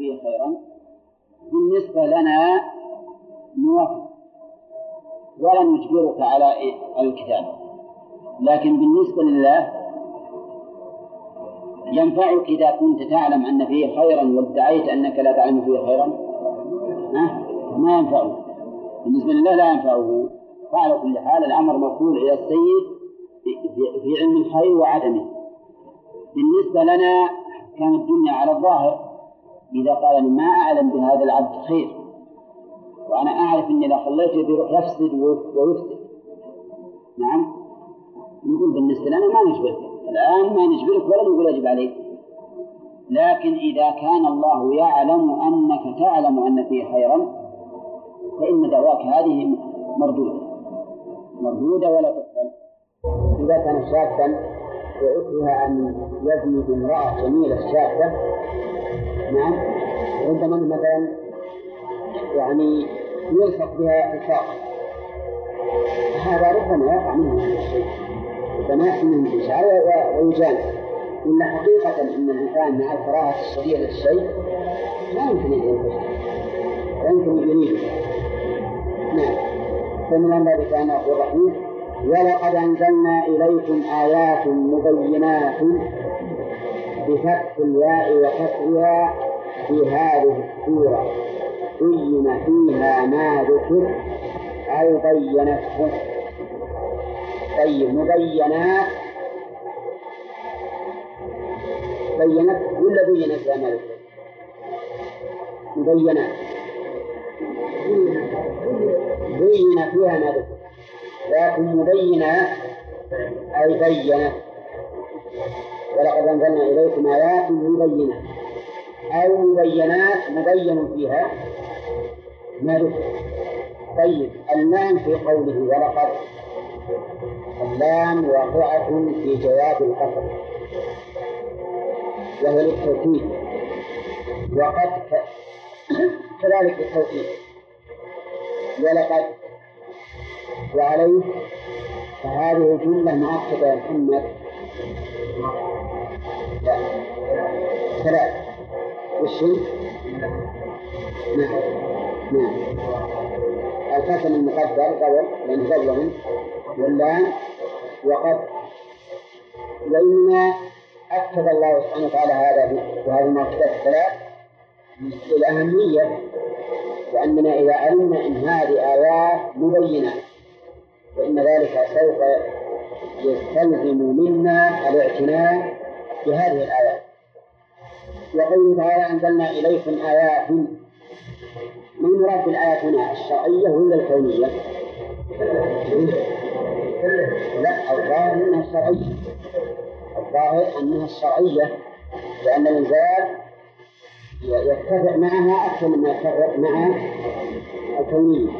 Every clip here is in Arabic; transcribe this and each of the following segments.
فيه خيرا. بالنسبة لنا نوافق ولا نجبرك على الكتاب. لكن بالنسبة لله ينفعك إذا كنت تعلم أن فيه خيرا وادعيت أنك لا تعلم فيه خيرا؟ ما ينفعه. بالنسبة لله لا ينفعه. فعلى كل حال الأمر مفعول إلى السيد في علم الخير وعدمه. بالنسبة لنا كان الدنيا على الظاهر. إذا قال ما أعلم بهذا العبد خير وأنا أعرف أني إذا خليته بيروح يفسد ويفسد. نعم؟ نقول بالنسبة لنا ما نجبرك. الآن ما نجبرك ولا نقول يجب عليك. لكن إذا كان الله يعلم أنك تعلم أن فيه خيرا فإن دعواك هذه مردودة. مردودة ولا تقبل إذا كان شابا وأكره أن يزني بامرأة جميلة شابة نعم. ربما مثلا يعني يلصق بها الفاق هذا ربما يقع منه هذا الشيء. ربما يحصل منه الإشعار ويجانب. إن حقيقة أن الإنسان مع الكراهة الشديدة للشيء لا يمكن أن ينتشر لا يمكن أن يريد نعم. فمن الله كان يقول رحيم ولقد أنزلنا إليكم آيات مبينات بفتح الياء وكسرها في هذه السورة بين فيها ما ذكر أو بينته. طيب مبينات. بينت ولا بينت يا مالك؟ مبينات. بين فيها ما ذكر. لكن مبينات أي بينت. ولقد أنزلنا إليكم آيات مبينات. أو مبينات مبين فيها. ما ذكر طيب اللام في قوله ولقد. اللام واقعة في جواب القصر وهو للتوكيد. وقد كذلك التوكيد. ولقد. وعليه. فهذه الجملة مؤكدة يا محمد لا. ثلاث نعم. نعم. القسم المقدر قبل لأنه قبلهم. واللام وقد. وإنما أكد الله سبحانه وتعالى هذا بهذه المؤكدات الثلاث للأهمية لأننا إذا علمنا أن هذه آيات مبينة فإن ذلك سوف يستلزم منا الاعتناء بهذه الآيات. وقوله تعالى أنزلنا إليكم آيات ما المراد بالآيات هنا الشرعية ولا الكونية؟ لا الظاهر أنها الشرعية. الظاهر أنها الشرعية لأن الإنزال يتفق معها أكثر مما يتفق مع الكونية.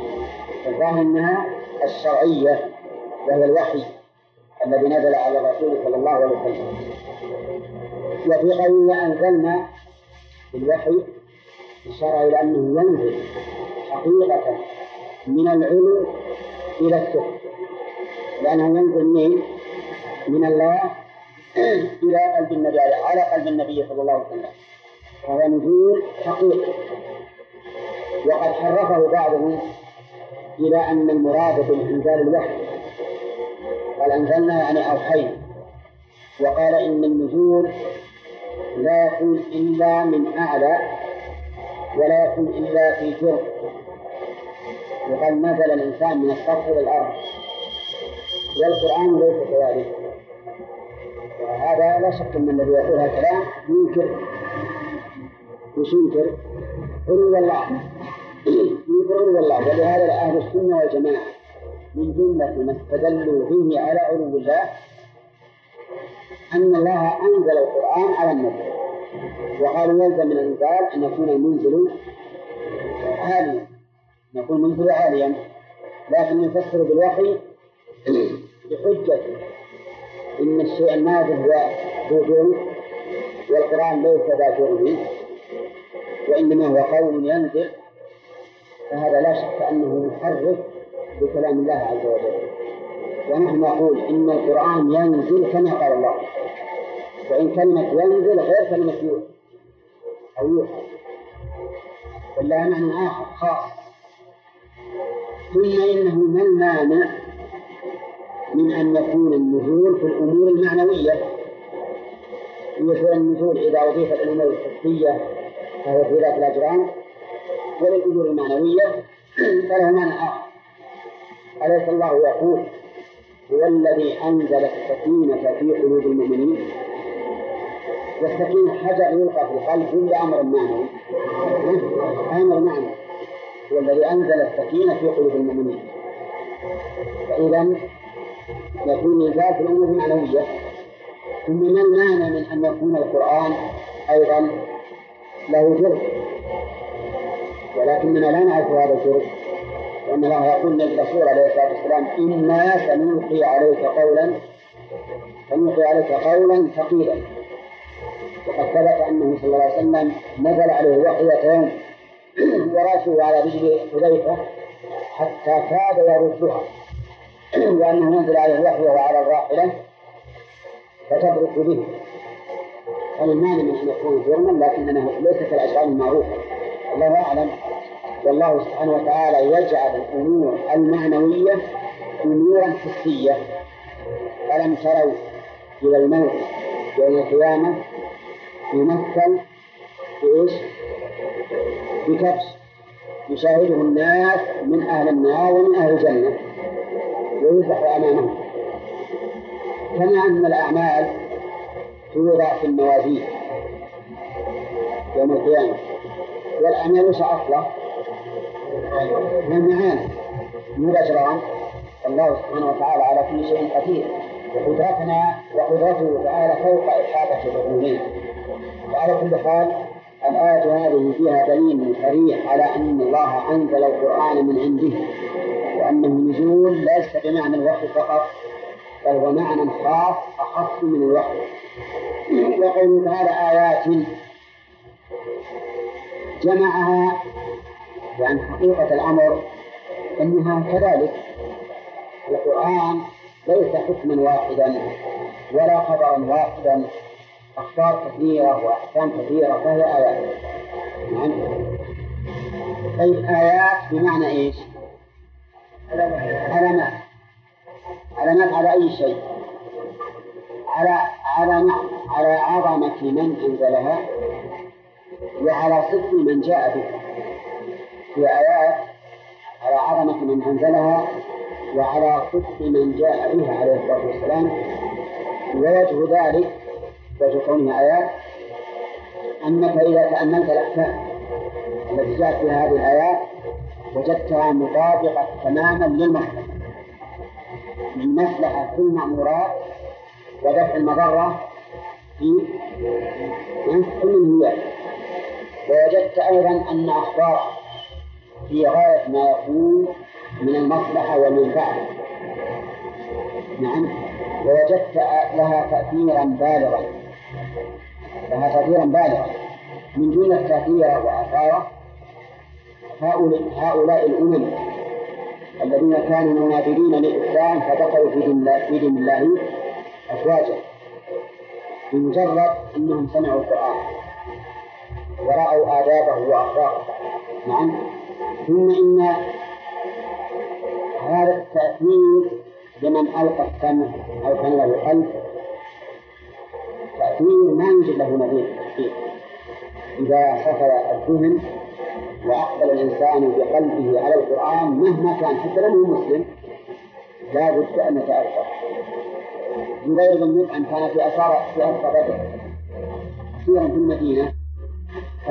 الظاهر أنها الشرعية وهي الوحي. الذي نزل على الرسول صلى الله عليه وسلم. وفي قوله أنزلنا بالوحي إشارة إلى أنه ينزل حقيقة من العلو إلى السفل لأنه ينزل من من الله إلى قلب النبي على قلب النبي صلى الله عليه وسلم. وهو نزول حقيقي. وقد حرفه بعضهم إلى أن المراد بالإنزال الوحي قال أنزلنا يعني أوحينا. وقال إن النزول لا يكون إلا من أعلى ولا يكون إلا في جرم. وقد نزل الإنسان من السطح إلى الأرض. والقرآن ليس كذلك. وهذا لا شك أن الذي يقول هذا الكلام ينكر. وش ينكر؟ علو الله. ينكر علو الله. ولهذا أهل السنة والجماعة من جملة ما استدلوا به على علو الله أن الله أنزل القرآن على النبي. وقالوا يلزم من الإنزال أن يكون المنزل عاليا. نقول منزل عاليا لكن نفسر بالوحي بحجة إن الشيء النازل هو ذو والقرآن ليس ذا جرم وإنما هو قول ينزل فهذا لا شك أنه محرف بكلام الله عز وجل. ونحن نقول إن القرآن ينزل كما قال الله. وإن كلمة ينزل غير كلمة يوحى أو يوحى. بل لها معنى آخر خاص. ثم إنه ما المانع من أن يكون النزول في الأمور المعنوية؟ مثل النزول إذا أضيفت الأمور الحسية فهو في ذات الأجرام وللأمور المعنوية فله معنى آخر. أليس الله يقول هو الذي أنزل السكينة في قلوب المؤمنين؟ والسكينة حجر يلقى في القلب كل أمر معنوي أمر معنوي هو الذي أنزل السكينة في قلوب المؤمنين. فإذا يكون إنزال في الأمور المعنوية ثم ما المانع من أن يكون القرآن أيضا له جرم؟ ولكننا لا نعرف هذا الجرم. وأن الله يقول للرسول عليه الصلاة والسلام إنا سنلقي عليك قولا سنلقي عليك قولا ثقيلا. وقد ثبت أنه صلى الله عليه وسلم نزل عليه وحي يوم ورأسه على رجل حذيفة حتى كاد يردها. لأنه نزل عليه الوحي وعلى الراحلة فتبرك به. فالمانع من أن يكون جرما لكنه ليس كالأشعار المعروفة. الله أعلم. والله سبحانه وتعالى يجعل الأمور المعنوية أمورا حسية ألم تروا إلى الموت يوم القيامة يمثل بإيش؟ بكبش يشاهده الناس من أهل النار ومن أهل الجنة ويذبح أمامهم كما أن الأعمال توضع في الموازين يوم القيامة والأعمال وش أصله؟ من مو الأجرام الله سبحانه وتعالى على كل شيء قدير. وقدرتنا وقدرته تعالى فوق إحاطة العقولين وعلى كل حال الآية هذه فيها دليل صريح على أن الله أنزل القرآن من عنده وأنه نزول ليس بمعنى الوحي فقط بل هو معنى خاص أخص من الوحي. وقوله تعالى آيات جمعها لأن حقيقة الأمر أنها كذلك القرآن ليس حكما واحدا ولا خبرا واحدا أخبار كثيرة وأحكام كثيرة فهي آيات. نعم. طيب آيات بمعنى إيش؟ علامات. علامات على أي شيء؟ على على على عظمة من أنزلها وعلى صدق من جاء بها في آيات على عظمة من أنزلها وعلى صدق من جاء بها عليه الصلاة والسلام. ووجه ذلك وجه كونها آيات أنك إذا تأملت الأحكام التي جاءت فيها هذه الآيات وجدتها مطابقة تماما للمصلحة. من مصلحة في المأمورات ودفع المضرة في في المنهيات ووجدت أيضا أن أخبار في غاية ما يكون من المصلحة والمنفعة نعم. ووجدت لها تأثيرا بالغا. لها تأثيرا بالغا. من دون التأثير وآثاره هؤلاء الأمم الذين كانوا منادرين للإسلام فدخلوا الله, في دين الله أفواجا بمجرد أنهم سمعوا القرآن ورأوا آدابه وأخلاقه. نعم. ثم إن هذا التأثير لمن ألقى السمع أو كان له قلب تأثير ما يوجد له نظير إذا سفر الذهن وأقبل الإنسان بقلبه على القرآن مهما كان حتى لو مسلم لا بد أن يتأثر. جبير بن مطعم كان في أسار في أسر بدر. كثيرا في المدينة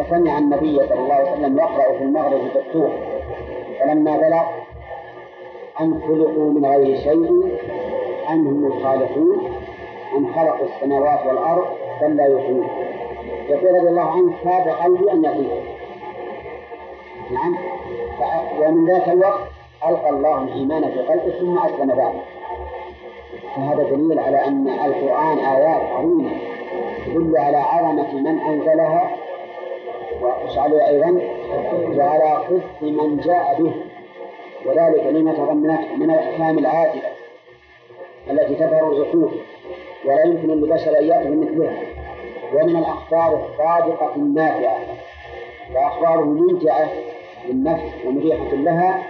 فسمع النبي صلى الله عليه وسلم يقرأ في المغرب بالطور فلما بلغ أن خلقوا من غير شيء أم هم الخالقون؟ أم خلقوا السماوات والأرض بل لا يوقنون يقول رضي الله عنه كاد قلبي أن يطير نعم. ومن ذاك الوقت ألقى الله الإيمان في قلبه ثم أسلم بعد فهذا دليل على أن القرآن آيات عظيمة تدل على عظمة من أنزلها وإيش عليه أيضا وعلى صدق من جاء به وذلك لما تضمنته من الأحكام العاجلة التي تظهر العقول ولا يمكن للبشر أن يأتوا مثلها ومن الأخبار الصادقة النافعة وأخباره ممتعة للنفس ومريحة لها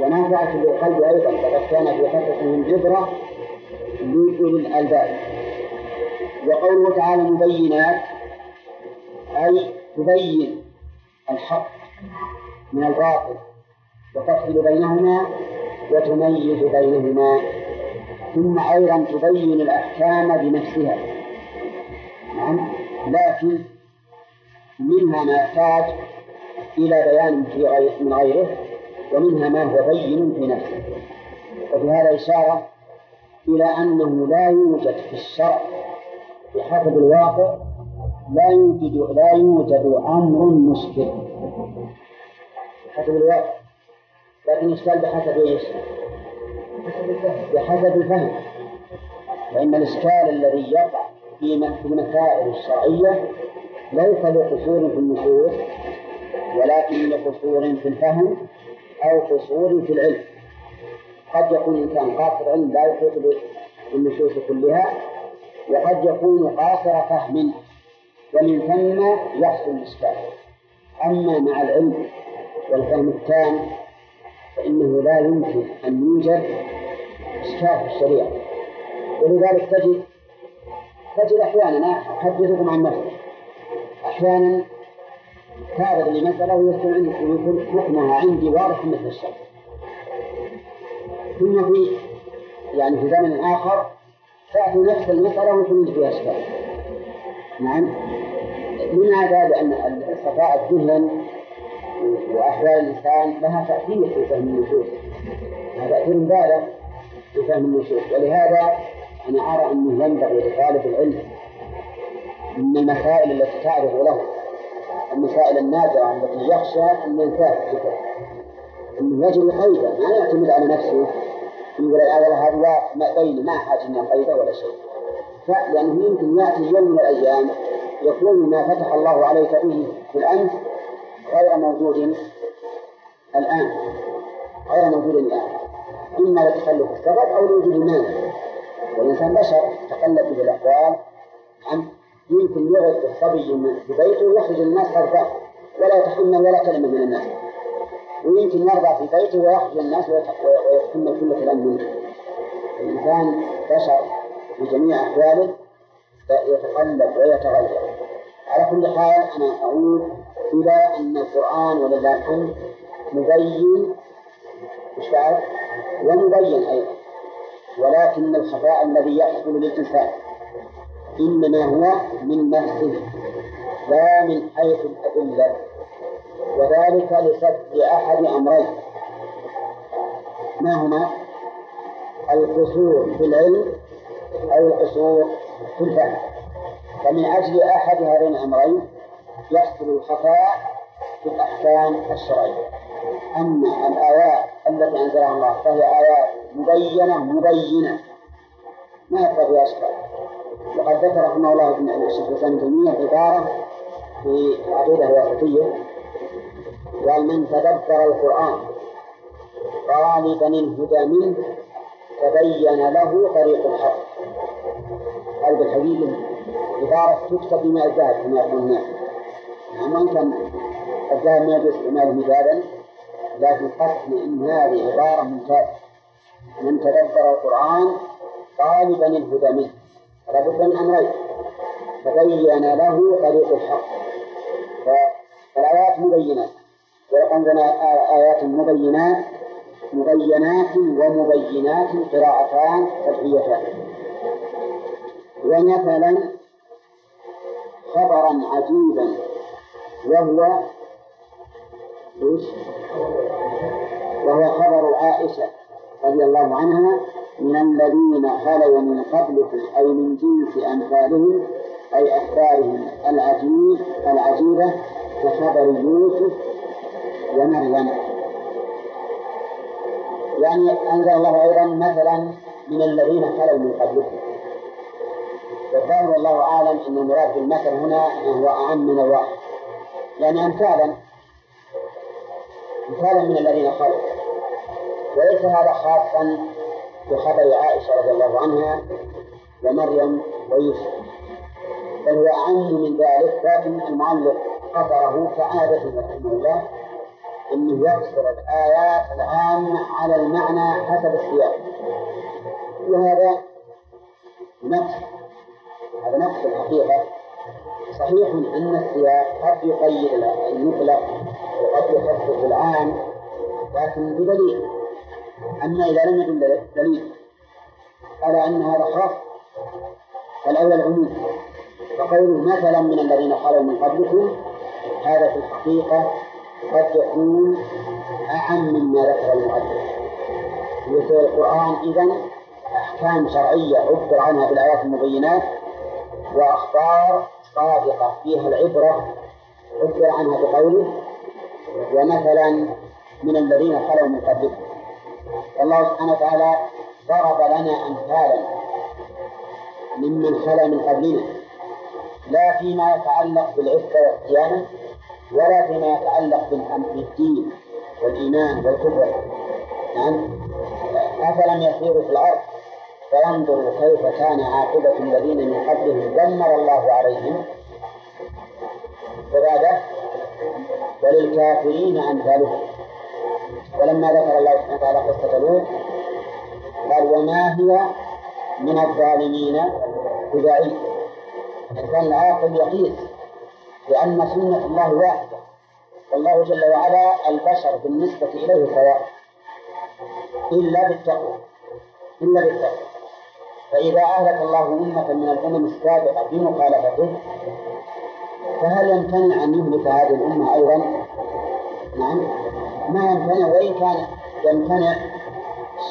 ونافعة للقلب أيضا فقد كان في قصصهم عبرة لأولي الألباب. وقوله تعالى مبينات أي تبين الحق من الباطل وتفصل بينهما وتميز بينهما ثم أيضا تبين الأحكام بنفسها. نعم لكن منها ما يحتاج إلى بيان في غير من غيره ومنها ما هو بين في نفسه. وفي هذا إشارة إلى أنه لا يوجد في الشرع بحسب الواقع لا يوجد لا يوجد أمر مشكل بحسب الواقع لكن يشكال بحسب إيش؟ بحسب الفهم. فإن الإشكال الذي يقع في المسائل الشرعية ليس لقصور في النصوص ولكن لقصور في الفهم أو قصور في العلم. قد يكون الإنسان قاصر علم لا يحيط بالنصوص كلها وقد يكون قاصر فهم. ومن ثم يحصل الإشكال أما مع العلم والفهم التام فإنه لا يمكن أن يوجد إشكال في الشريعة. ولذلك تجد تجد أحيانا أحدثكم عن نفسي أحيانا تعرض لي مسألة ويكون حكمها عندي واضح مثل الشرع. ثم في يعني في زمن آخر تأتي نفس المسألة ويكون فيها إشكال نعم؟ من هذا لأن صفاء الذهن وأحوال الإنسان لها تأثير في فهم النصوص هذا تأثير بالغ في فهم النصوص ولهذا أنا أرى أنه ينبغي لطالب العلم من المسائل التي تعرض له المسائل النادرة التي يخشى أن ينساها أنه يجري قيدا ما يعتمد على نفسه يقول والله هذا ما بين ما حاجة قيده ولا شيء. لأنه يمكن يأتي يوم من الأيام يكون ما فتح الله عليك به في الأمس غير موجود الآن غير موجود الآن. إما لتخلف السبب أو لوجود المانع. والإنسان بشر تقلب به الأحوال نعم يمكن يغرق الصبي في بيته ويخرج الناس غرقا ولا يتحمل ولا كلمة من الناس. ويمكن يرضى في بيته ويخرج الناس ويتحمل كل كلام منه. الإنسان بشر في جميع أحواله يتقلب ويتغير. على كل حال أنا أعود إلى أن القرآن ولله الحمد مبين مش بعد ومبين أيضا. ولكن الخفاء الذي يحصل للإنسان إنما هو من نفسه لا من حيث الأدلة. وذلك لسد أحد أمرين. ما هما؟ القصور في العلم أو القصور في الفهم. فمن أجل أحد هذين الأمرين يحصل الخفاء في الأحكام الشرعية. أما الآيات التي أنزلها الله فهي آيات مبينة مبينة. ما يبقى فيها أشكال وقد ذكر رحمه الله ابن الشيخ الإسلام تيمية عبارة في العقيدة الواسطية قال من تدبر القرآن غالبا الهدى منه تبين له طريق الحق. قلب الحديث عبارة تكتب بما كما يقول الناس أما إن كان الذهب ما يجوز استعماله مدادا لكن قسم إن هذه عبارة ممتازة من تدبر القرآن طالبا الهدى منه لابد من أمرين. تبين له طريق الحق. فالآيات مبينات وعندنا آيات مبينات مبينات ومبينات قراءتان فتحيتان ومثلا خبرا عجيبا. وهو إيش؟ وهو خبر عائشة رضي الله عنها من الذين خلوا من قبلكم أي من جنس أمثالهم أي أخبارهم العجيب العجيبة كخبر يوسف ومريم. يعني أنزل الله أيضا مثلا من الذين خلوا من قبلكم والظاهر والله أعلم أن المراد بالمثل هنا هو أعم من الواحد. يعني أمثالا مثالا من الذين خلوا وليس هذا خاصا بخبر عائشة رضي الله عنها ومريم ويوسف. بل هو أعم من ذلك لكن المعلق قدره كعادته رحمه الله أنه يقصر الآيات العامة على المعنى حسب السياق. وهذا نقص هذا نقص الحقيقة. صحيح أن السياق قد يقيد المطلق وقد يخصص العام لكن بدليل. أما إذا لم يدل دليل على أن هذا خاص. فالأول عموم فقوله مثلا من الذين خلوا من قبلكم هذا في الحقيقة قد يكون أعم مما ذكر المؤلف. في القرآن إذا أحكام شرعية عبر عنها بالآيات المبينات وأخبار صادقة فيها العبرة عبر عنها بقوله ومثلا من الذين خلوا من قبلكم والله سبحانه وتعالى ضرب لنا أمثالا ممن خلا من قبلنا لا فيما يتعلق بالعفة والصيانة ولا فيما يتعلق بالدين والإيمان والكفر نعم. أفلم يسيروا في الأرض؟ فينظروا كيف كان عاقبة الذين من قبلهم دمر الله عليهم. وبعده وللكافرين أمثالهم. ولما ذكر الله سبحانه وتعالى قصة لوط قال وما هي من الظالمين ببعيد؟ الإنسان العاقل يقيس لأن سنة الله واحدة. والله جل وعلا البشر بالنسبة إليه سواء إلا بالتقوى. إلا بالتقوى. فإذا أهلك الله أمة من الأمم السابقة بمخالفته فهل يمتنع أن يهلك هذه الأمة أيضا؟ نعم. ما يمتنع وإن كان يمتنع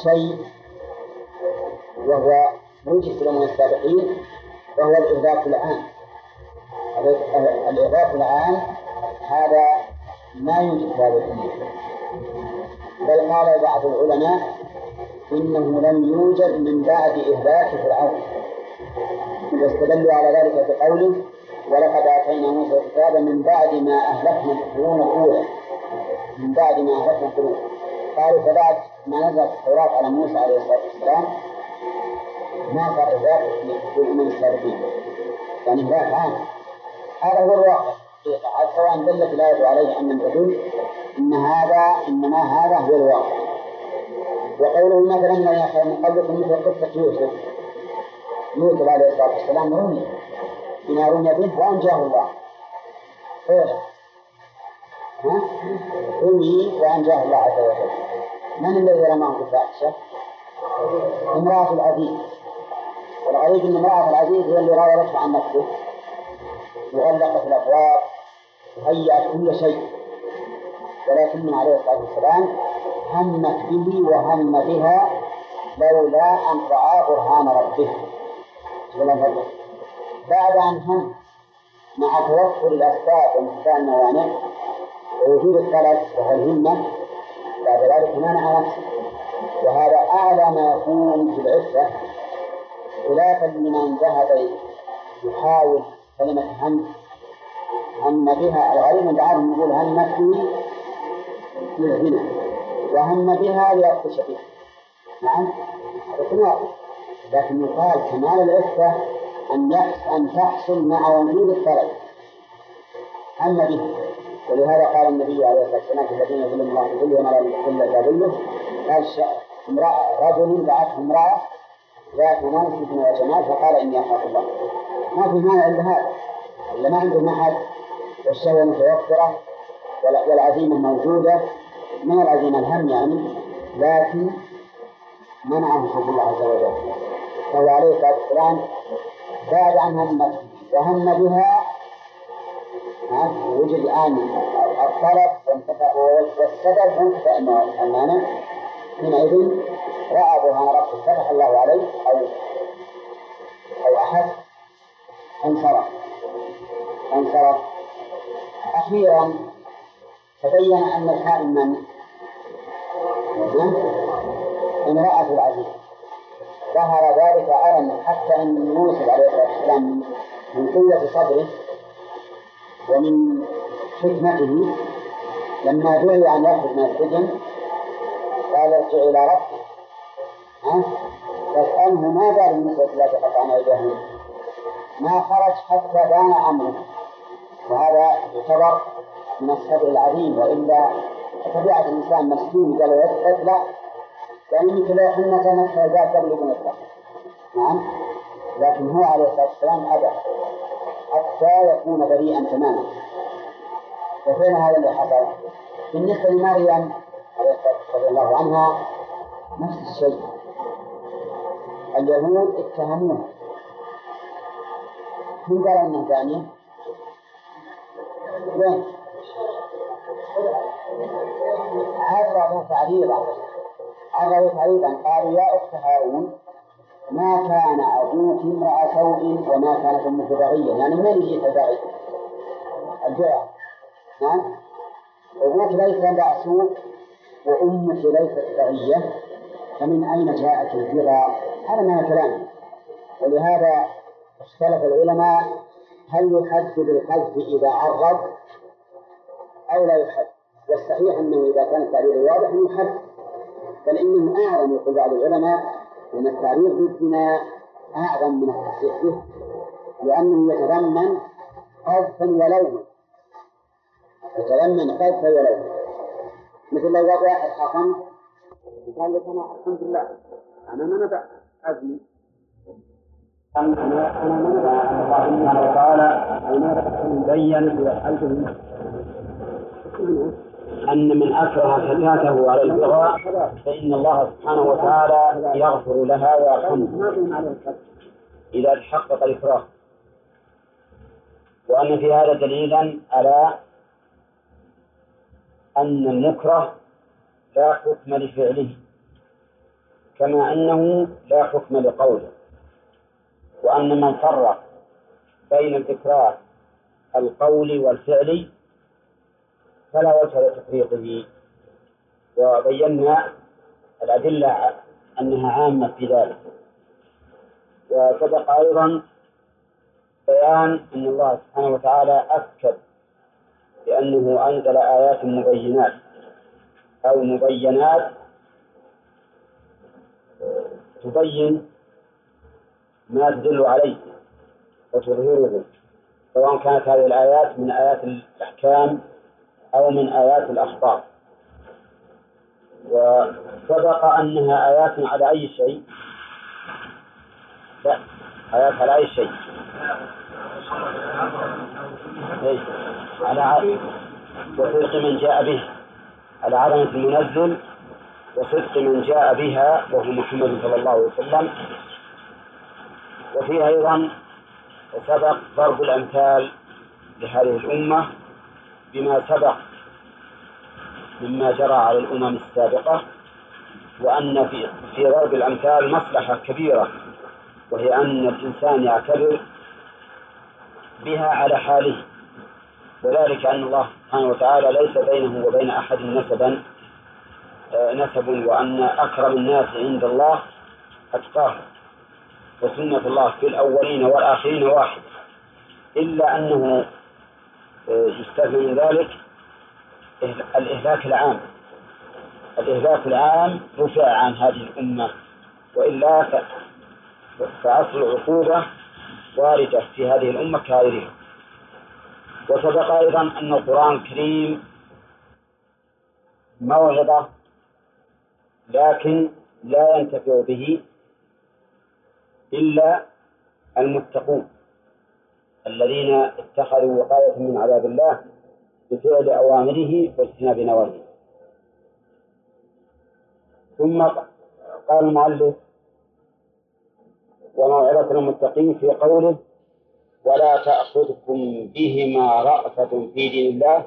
شيء وهو موجب في الأمم السابقين وهو الإهلاك العام. الإغاثة العام هذا ما يوجد في هذه الأمة. بل قال بعض العلماء إنه لم يوجد من بعد إهلاك فرعون. واستدلوا على ذلك بقوله ولقد آتينا موسى الكتاب من بعد ما أهلكنا القرون الأولى. من بعد ما أهلكنا القرون قالوا فبعد ما نزلت التوراة على موسى عليه الصلاة والسلام ما صار ذلك في الأمم السابقين يعني إهلاك عام. هذا هو الواقع. سواء دلت الآية عليه لم تدل إن هذا إنما هذا هو الواقع. وقوله مثلا من يخاف من قبلكم مثل قصة يوسف. يوسف عليه الصلاة والسلام رمي. بما رمي به وأنجاه الله. إيش؟ ها؟ رمي وأنجاه الله عز وجل. من الذي رماه بالفاحشة؟ امرأة العزيز. والغريب أن امرأة العزيز هي اللي راودته عن نفسه. وغلقت الأبواب وهيأت كل شيء. ولكن عليه الصلاة والسلام همت به وهم بها لولا أن رأى برهان ربه. بعد أن هم مع توفر الأسباب وانتفاء الموانع ووجود الطلب وهو الهمة بعد ذلك منع نفسه؟ وهذا أعلى ما يكون في العفة. خلافا لمن ذهب يحاول كلمة هم هم بها. الغريب بعضهم يقول همت به للزنا وهم بها ليبطش بها نعم؟ هذا لكن يقال كمال العفة أن أن تحصل مع وجود الطلب. هم به ولهذا قال النبي عليه الصلاة والسلام في الذين يظلم الله بظل وما لا يظل إلا قال امرأة رجل دعته امرأة ذات منصب وجمال فقال إني أخاف الله. ما في مانع إلا هذا. إلا ما عنده محل والشهوة متوفرة والعزيمة موجودة من العزيمة الهم يعني لكن منعه حب الله عز وجل. فهو عليه الصلاة والسلام بعد عن همت وهم بها وجد الآن الطلب والسبب وانتفى المانع حينئذ رأى برهان ربه فتح الله عليه أو أو أحد. انصرف انصرف أخيرا تبين أن الحائم من؟ امرأة العزيز. ظهر ذلك علنا حتى أن يوسف عليه الصلاة والسلام من قوة صبره ومن حكمته. لما دعي أن يخرج من السجن قال ارجع إلى ربك. ها؟ فاسأله ما بال النسوة التي قطعن أيديهن ما خرج حتى بان أمره. وهذا يعتبر من الصبر العظيم وإلا طبيعة الإنسان مسكين قال يطلع يعني مثل لو حنا كان الحجاج قبل أن نعم لكن هو عليه الصلاة والسلام أبى حتى يكون بريئا تماما وفين هذا اللي حصل؟ بالنسبة لمريم رضي الله عنها نفس الشيء اليهود اتهموها من قال انها زانية؟ وين؟ عرضوا تعريضا عرضوا تعريضا قالوا يا أخت هارون ما كان أبوك امرأ سوء وما كانت أمك بغية. يعني من يجيك البغي؟ الجرع نعم أبوك ليس امرأ سوء وأمك ليست بغية. فمن أين جاءت البغى؟ هذا ما كلام ولهذا اختلف العلماء هل يحد بالقذف إذا عرض أو لا يحد؟ والصحيح أنه إذا كان التعبير واضح يحد بل إنه أعظم يقول بعض العلماء أن التعبير بالزنا أعظم من التصريح به لأنه يتضمن قذفا ولوما. يتضمن قذفا ولوما. مثل لو قال واحد حكم قال لك أنا الحمد لله أنا ما نبع أزمي أنا أنا ما نبع الله وتعالى أنا بين في حلفه أن من أكره فتاته على البغاء فإن الله سبحانه وتعالى يغفر لها ويرحمها. إذا تحقق الإكراه. وأن في هذا دليلا على أن المكره لا حكم لفعله كما أنه لا حكم لقوله. وأن من فرق بين الإكراه القولي والفعلي فلا وجه لتفريقه وبينا الأدلة أنها عامة في ذلك. وسبق أيضا بيان أن الله سبحانه وتعالى أكد بأنه أنزل آيات مبينات أو مبينات تبين ما تدل عليه وتظهره سواء كانت هذه الآيات من آيات الأحكام أو من آيات الأخبار. وسبق أنها آيات على أي شيء؟ لا آيات على أي شيء؟ على وصدق من جاء به. على عظمة المنزل وصدق من جاء بها وهو محمد صلى الله عليه وسلم. وفيها أيضا سبق ضرب الأمثال لهذه الأمة. بما سبق مما جرى على الأمم السابقة وأن في في ضرب الأمثال مصلحة كبيرة وهي أن الإنسان يعتبر بها على حاله. وذلك أن الله سبحانه وتعالى ليس بينه وبين أحد نسبا آه، نسب وأن أكرم الناس عند الله أتقاهم. وسنة الله في الأولين والآخرين واحد. إلا أنه يستثنى من ذلك الإهلاك العام. الإهلاك العام رفع عن هذه الأمة وإلا فأصل العقوبة واردة في هذه الأمة كغيرها وسبق أيضا أن القرآن الكريم موعظة لكن لا ينتفع به إلا المتقون. الذين اتخذوا وقاية من عذاب الله بفعل أوامره واجتناب نواهيه. ثم قال المؤلف وموعظة المتقين في قوله ولا تأخذكم بهما رأفة في دين الله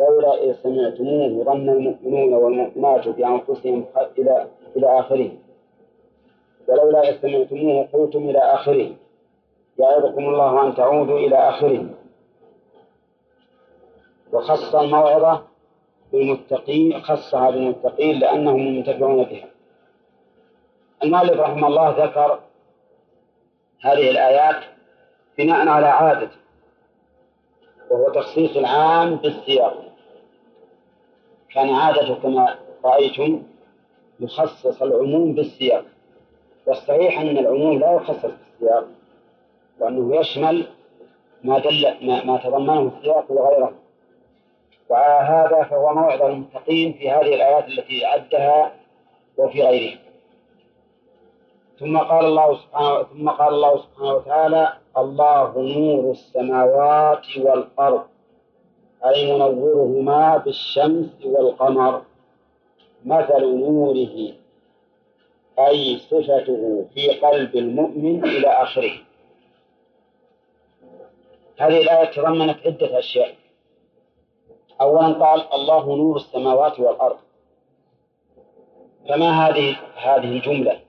لولا إذ سمعتموه ظن المؤمنون والمؤمنات بأنفسهم إلى إلى آخره. ولولا إذ سمعتموه قلتم إلى آخره. يعظكم الله أن تعودوا إلى آخره. وخص الموعظة بالمتقين خصها بالمتقين لأنهم المنتفعون بها. المؤلف رحمه الله ذكر هذه الآيات بناء على عادة وهو تخصيص العام بالسياق. كان عادة كما رأيتم يخصص العموم بالسياق والصحيح أن العموم لا يخصص بالسياق. وأنه يشمل ما دل ما, ما تضمنه السياق وغيره. وهذا فهو موعظة للمتقين في هذه الآيات التي عدها وفي غيرها. ثم قال الله سبحانه ثم قال الله سبحانه وتعالى الله نور السماوات والأرض أي منورهما بالشمس والقمر مثل نوره أي صفته في قلب المؤمن إلى آخره. هذه الآية تضمنت عدة أشياء. أولا قال الله نور السماوات والأرض. فما هذه هذه الجملة؟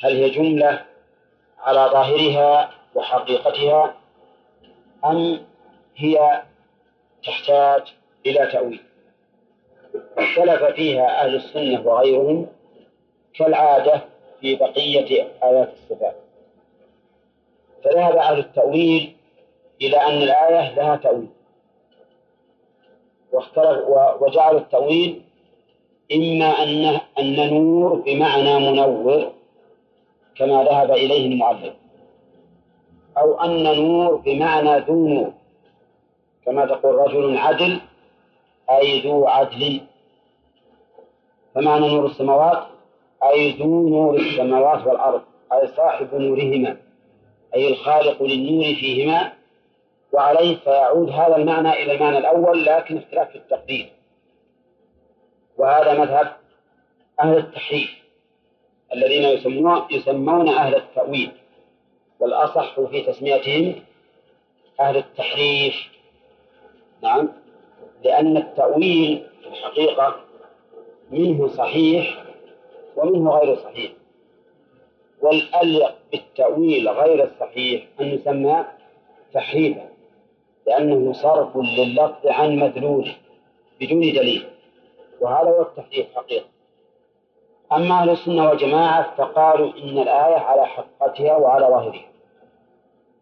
هل هي جملة على ظاهرها وحقيقتها أم هي تحتاج إلى تأويل؟ اختلف فيها أهل السنة وغيرهم كالعادة في بقية آيات الصفات. فذهب أهل التأويل إلى أن الآية لها تأويل. واختلف وجعلوا التأويل إما أن أن نور بمعنى منور كما ذهب إليه المؤلف أو أن نور بمعنى ذو نور كما تقول رجل عدل أي ذو عدل. فمعنى نور السماوات؟ أي ذو نور السماوات والأرض أي صاحب نورهما أي الخالق للنور فيهما. وعليه فيعود هذا المعنى إلى المعنى الأول لكن اختلاف في التقدير. وهذا مذهب أهل التحريف الذين يسمون يسمون أهل التأويل والأصح في تسميتهم أهل التحريف. نعم لأن التأويل في الحقيقة منه صحيح ومنه غير صحيح. والأليق بالتأويل غير الصحيح أن يسمى تحريفا. لأنه صرف لللفظ عن مدلوله بدون دليل وهذا هو التحريف حقيقة. أما أهل السنة والجماعة فقالوا إن الآية على حقيقتها وعلى ظاهرها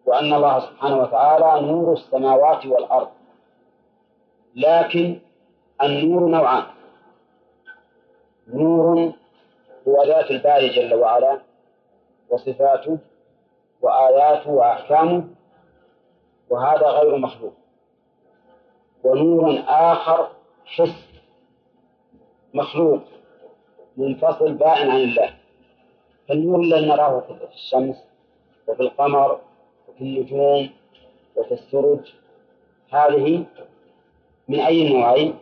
وأن الله سبحانه وتعالى نور السماوات والأرض لكن النور نوعان. نور هو ذات الباري جل وعلا وصفاته وآياته وأحكامه وهذا غير مخلوق ونور آخر حس مخلوق منفصل بائن عن الله. فالنور الذي نراه في الشمس وفي القمر وفي النجوم وفي السرج هذه من أي نوعين؟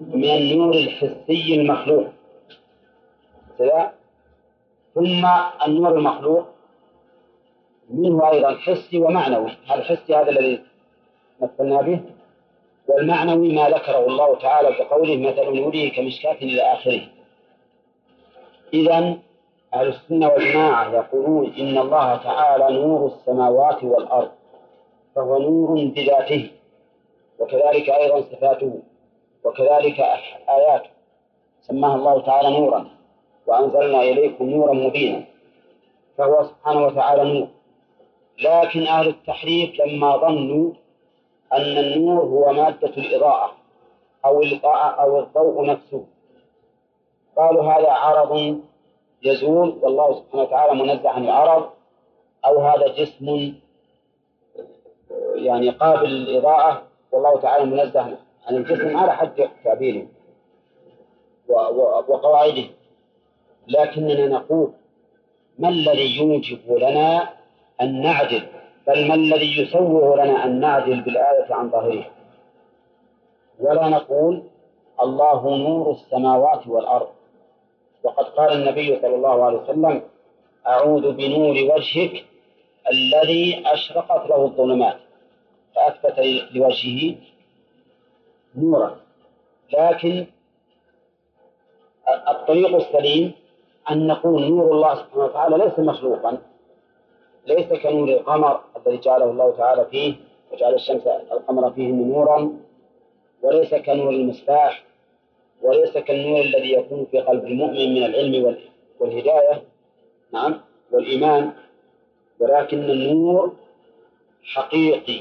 من النور الحسي المخلوق. كذا ثم النور المخلوق منه أيضا حسي ومعنوي. الحسي هذا الذي مثلنا به. والمعنوي ما ذكره الله تعالى بقوله مثل نوره كمشكاة إلى آخره. إذا أهل السنة والجماعة يقولون إن الله تعالى نور السماوات والأرض فهو نور بذاته وكذلك أيضا صفاته وكذلك آياته. سماها الله تعالى نورا وأنزلنا إليكم نورا مبينا فهو سبحانه وتعالى نور. لكن أهل التحريف لما ظنوا أن النور هو مادة الإضاءة أو الإضاءة أو الضوء نفسه. قالوا هذا عرض يزول والله سبحانه وتعالى منزه عن العرض أو هذا جسم يعني قابل للإضاءة والله تعالى منزه عن الجسم على حد تعبيره وقواعده. لكننا نقول ما الذي يوجب لنا أن نعدل بل ما الذي يسوغ لنا أن نعدل بالآية عن ظاهرها ولا نقول الله نور السماوات والأرض. وقد قال النبي صلى الله عليه وسلم أعوذ بنور وجهك الذي أشرقت له الظلمات. فأثبت لوجهه نورا. لكن الطريق السليم أن نقول نور الله سبحانه وتعالى ليس مخلوقا. ليس كنور القمر الذي جعله الله تعالى فيه وجعل الشمس القمر فيه نورا وليس كنور المصباح وليس كالنور الذي يكون في قلب المؤمن من العلم والهداية نعم والإيمان ولكن النور حقيقي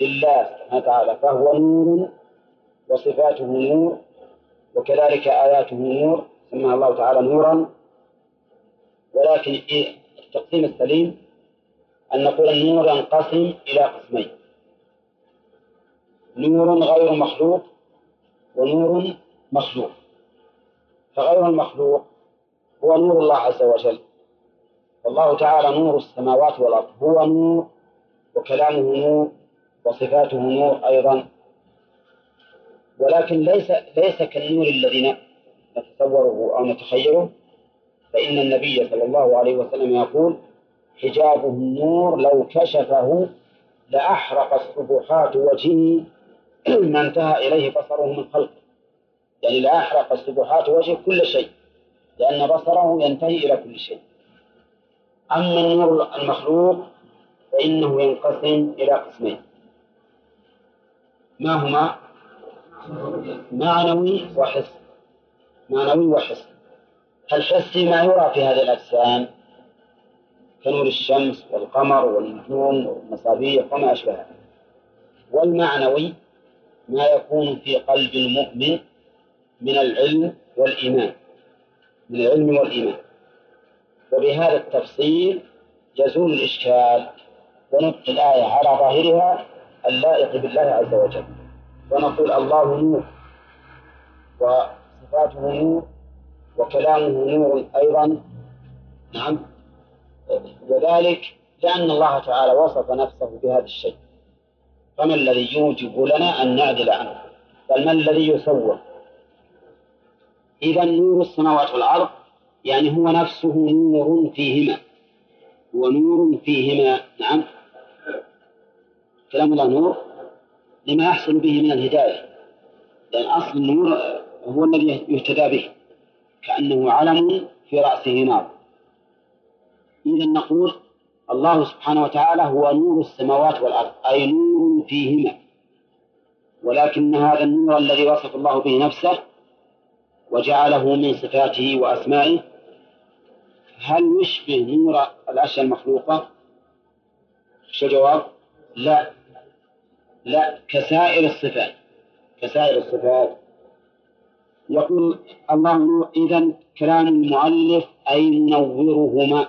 لله سبحانه وتعالى فهو نور وصفاته نور وكذلك آياته نور سماها الله تعالى نورا ولكن التقسيم السليم أن نقول النور ينقسم إلى قسمين. نور غير مخلوق ونور مخلوق. فغير المخلوق هو نور الله عز وجل. والله تعالى نور السماوات والأرض. هو نور وكلامه نور وصفاته نور أيضا. ولكن ليس ليس كالنور الذي نتصوره أو نتخيله. فإن النبي صلى الله عليه وسلم يقول حجابه النور لو كشفه لأحرق السبحات وجهه ما انتهى إليه بصره من خلقه. يعني لأحرق السبحات وجهه كل شيء لأن بصره ينتهي إلى كل شيء. أما النور المخلوق فإنه ينقسم إلى قسمين. ما هما؟ معنوي وحس. معنوي وحس. الحسي ما يرى في هذه الأجسام. كنور الشمس والقمر والنجوم والمصابيح وما أشبهها. والمعنوي ما يكون في قلب المؤمن من العلم والإيمان من العلم والإيمان. وبهذا التفصيل يزول الإشكال ونبقي الآية على ظاهرها اللائق بالله عز وجل. ونقول الله نور وصفاته نور وكلامه نور أيضا. نعم. وذلك لأن الله تعالى وصف نفسه بهذا الشيء. فما الذي يوجب لنا أن نعدل عنه؟ بل ما الذي يصور إذا نور السماوات والأرض يعني هو نفسه نور فيهما. هو نور فيهما نعم. كلام الله نور. لما يحصل به من الهداية. لأن أصل النور هو الذي يهتدى به. كأنه علم في رأسه نار. إذا نقول الله سبحانه وتعالى هو نور السماوات والأرض أي نور فيهما. ولكن هذا النور الذي وصف الله به نفسه وجعله من صفاته وأسمائه هل يشبه نور الأشياء المخلوقة؟ الجواب؟ لا. لا كسائر الصفات. كسائر الصفات. يقول الله إذا كلام المؤلف أي منورهما.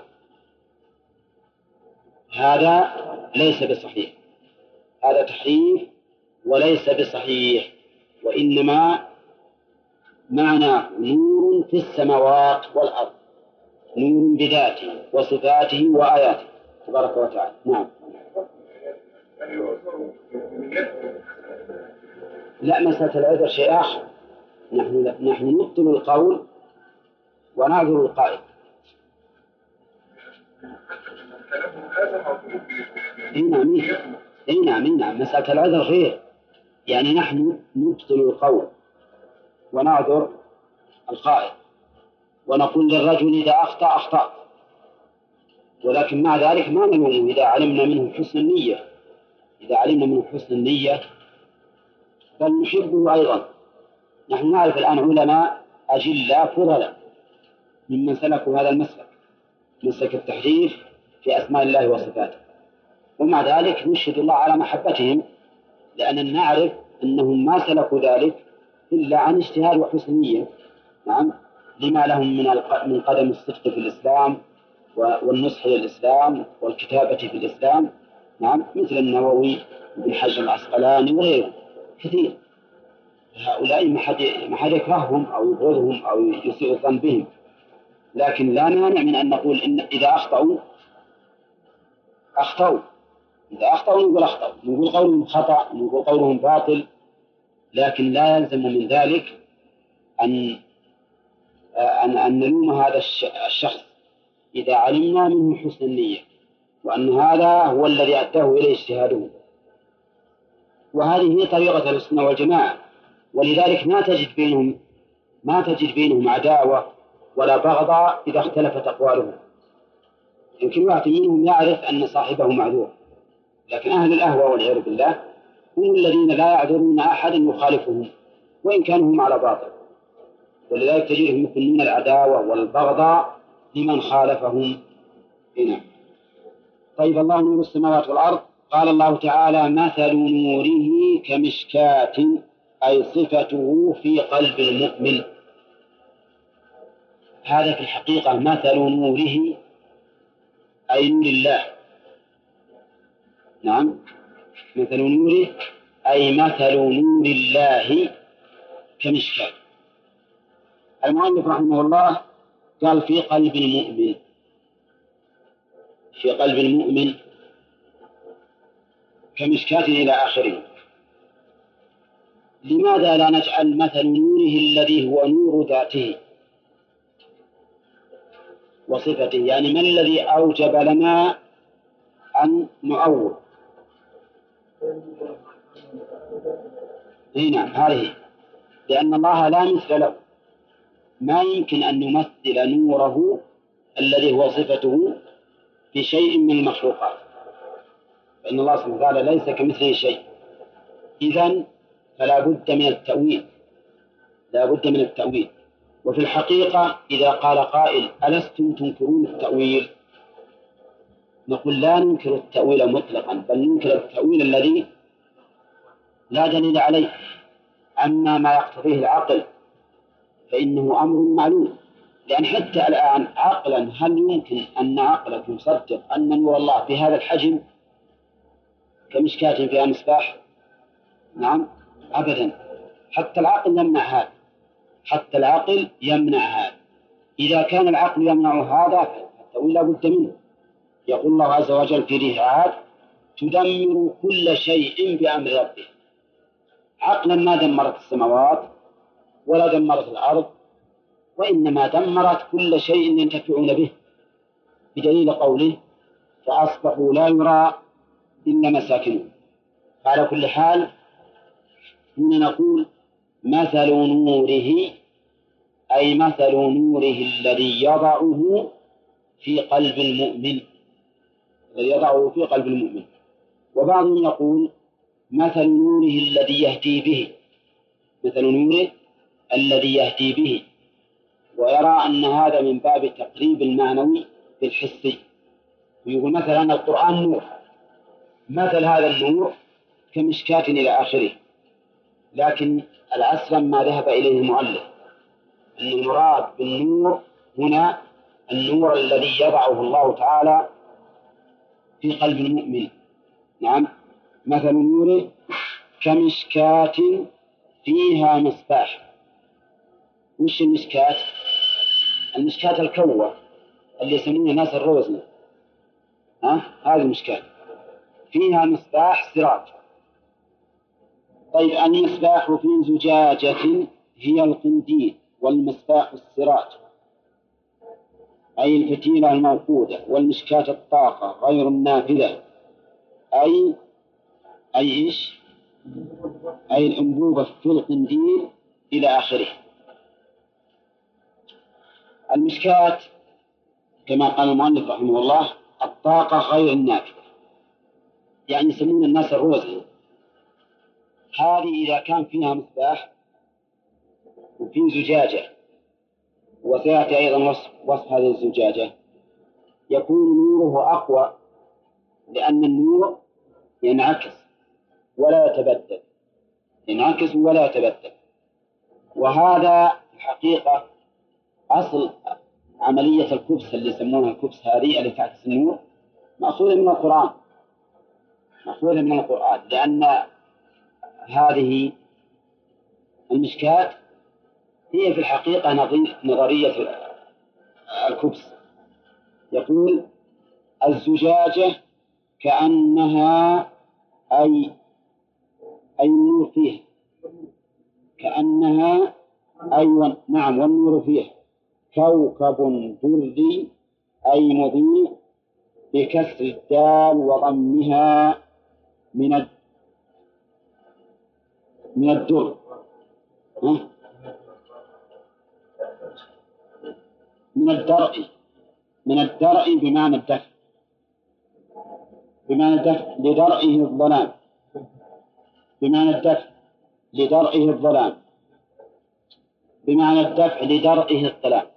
هذا ليس بصحيح. هذا تحريف وليس بصحيح وإنما معنى نور في السماوات والأرض نور بذاته وصفاته وآياته. تبارك وتعالى. نعم. لا مسألة العذر شيء آخر. نحن نحن نبطل القول ونعذر القائل اي نعم إي نعم. نعم مسألة العذر غير يعني نحن نبطل القول ونعذر القائل ونقول للرجل إذا أخطأ أخطأ. ولكن مع ذلك ما نلومه إذا علمنا منه حسن النية. إذا علمنا منه حسن النية بل نحبه أيضا. نحن نعرف الآن علماء أجلاء فضلا ممن سلكوا هذا المسلك. مسلك التحريف في أسماء الله وصفاته. ومع ذلك نشهد الله على محبتهم لأننا نعرف أنهم ما سلكوا ذلك إلا عن اجتهاد وحسن نية. نعم. لما لهم من من قدم الصدق في الإسلام والنصح للإسلام والكتابة في الإسلام. نعم. مثل النووي وابن حجر العسقلاني وغيره. كثير. هؤلاء ما حد ما حد يكرههم أو يبغضهم أو يسيء الظن بهم. لكن لا مانع من أن نقول إن إذا أخطأوا أخطأوا. إذا أخطأوا نقول أخطأوا. نقول قولهم خطأ نقول قولهم باطل. لكن لا يلزم من ذلك أن أن أن نلوم هذا الشخص. إذا علمنا منه حسن النية وأن هذا هو الذي أداه إليه اجتهاده. وهذه هي طريقة السنة والجماعة. ولذلك ما تجد بينهم ما تجد بينهم عداوة ولا بغضاء إذا اختلفت أقوالهم يمكن واحد منهم يعرف أن صاحبه معذور. لكن أهل الأهوى والعياذ بالله هم الذين لا يعذرون أحدا يخالفهم وإن كانوا هم على باطل. ولذلك تجدهم يكونون العداوة والبغضاء لمن خالفهم. هنا طيب الله نور السماوات والأرض. قال الله تعالى مثل نوره كمشكاة أي صفته في قلب المؤمن. هذا في الحقيقة مثل نوره أي نور الله. نعم. مثل نوره أي مثل نور الله كمشكاة. المؤلف رحمه الله قال في قلب المؤمن. في قلب المؤمن كمشكاة إلى آخره. لماذا لا نجعل مثل نوره الذي هو نور ذاته؟ وصفته يعني ما الذي أوجب لنا أن نؤول؟ إي نعم هذه. لأن الله لا مثل له. ما يمكن أن نمثل نوره الذي هو صفته بشيء من المخلوقات. فإن الله سبحانه وتعالى ليس كمثله شيء. إذا فلا بد من التأويل. لا بد من التأويل. وفي الحقيقة إذا قال قائل ألستم تنكرون التأويل؟ نقول لا ننكر التأويل مطلقا بل ننكر التأويل الذي لا دليل عليه. أما ما يقتضيه العقل فإنه أمر معلوم. لأن حتى الآن عقلا هل يمكن أن عقلك يصدق أن نور الله بهذا الحجم؟ كمشكاة فيها مصباح نعم أبدا. حتى العقل يمنع هذا. حتى العقل يمنع هذا. إذا كان العقل يمنع هذا فالتأويل لا بد منه. يقول الله عز وجل في ريحات تدمر كل شيء بأمر ربه عقلا ما دمرت السماوات ولا دمرت الأرض وإنما دمرت كل شيء ينتفعون به. بدليل قوله فأصبحوا لا يرى إلا مساكنهم. على كل حال هنا نقول مثل نوره أي مثل نوره الذي يضعه في قلب المؤمن الذي يضعه في قلب المؤمن. وبعضهم يقول مثل نوره الذي يهدي به مثل نوره الذي يهدي به. ويرى أن هذا من باب التقريب المعنوي بالحسي. ويقول مثلا القرآن نور مثل هذا النور كمشكاة إلى آخره. لكن الأسلم ما ذهب إليه المؤلف. أن المراد بالنور هنا النور الذي يضعه الله تعالى في قلب المؤمن. نعم. مثل نوره كمشكاة فيها مصباح وش المشكاة؟ المشكاة الكوة اللي يسمونها ناس الروزنة ها؟ هذه المشكاة فيها مصباح سراج. طيب المصباح في زجاجة هي القنديل والمصباح السراج أي الفتيلة الموقودة والمشكاة الطاقة غير النافذة أي أي إيش؟ أي الأنبوبة في القنديل إلى آخره المشكاة كما قال المؤلف رحمه الله الطاقة غير النافذة يعني يسمون الناس الروزي هذه إذا كان فيها مصباح وفي زجاجة وسيأتي أيضا وصف, وصف هذه الزجاجة. يكون نوره أقوى لأن النور ينعكس ولا يتبدل. ينعكس ولا يتبدل. وهذا الحقيقة أصل عملية الكبس اللي يسمونها الكبس هذه اللي تعكس النور مأخوذة من القرآن. مأخوذة من القرآن لأن هذه المشكاة هي في الحقيقة نظرية الكبس يقول الزجاجة كأنها أي أي النور فيها. كأنها أي نعم والنور فيها. كوكب دري أي مضيء بكسر الدال وضمها من من الدر من الدرء من الدرء بمعنى الدفع. بمعنى الدفع لدرئه الظلام. بمعنى الدفع لدرئه الظلام. بمعنى الدفع لدرئه الظلام.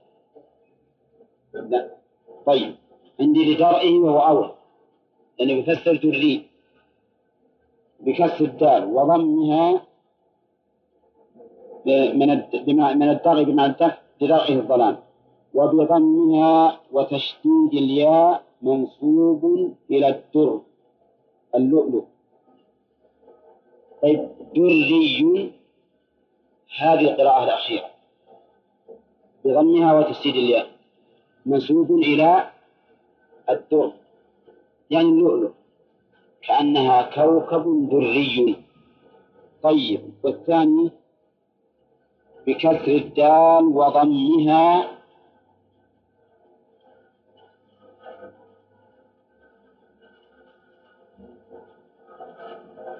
لا. طيب. عندي لدرئه وهو أول. لأنه يفسر دري بكسر الدال وضمها من من بمعنى الدفع لدرئه الظلام. وبضمها وتشديد الياء منصوب إلى الدر اللؤلؤ. طيب دري هذه القراءة الأخيرة. بضمها وتسديد الياء منسوب إلى الدر يعني اللؤلؤ. كأنها كوكب دري. طيب والثاني بكسر الدال وضمها.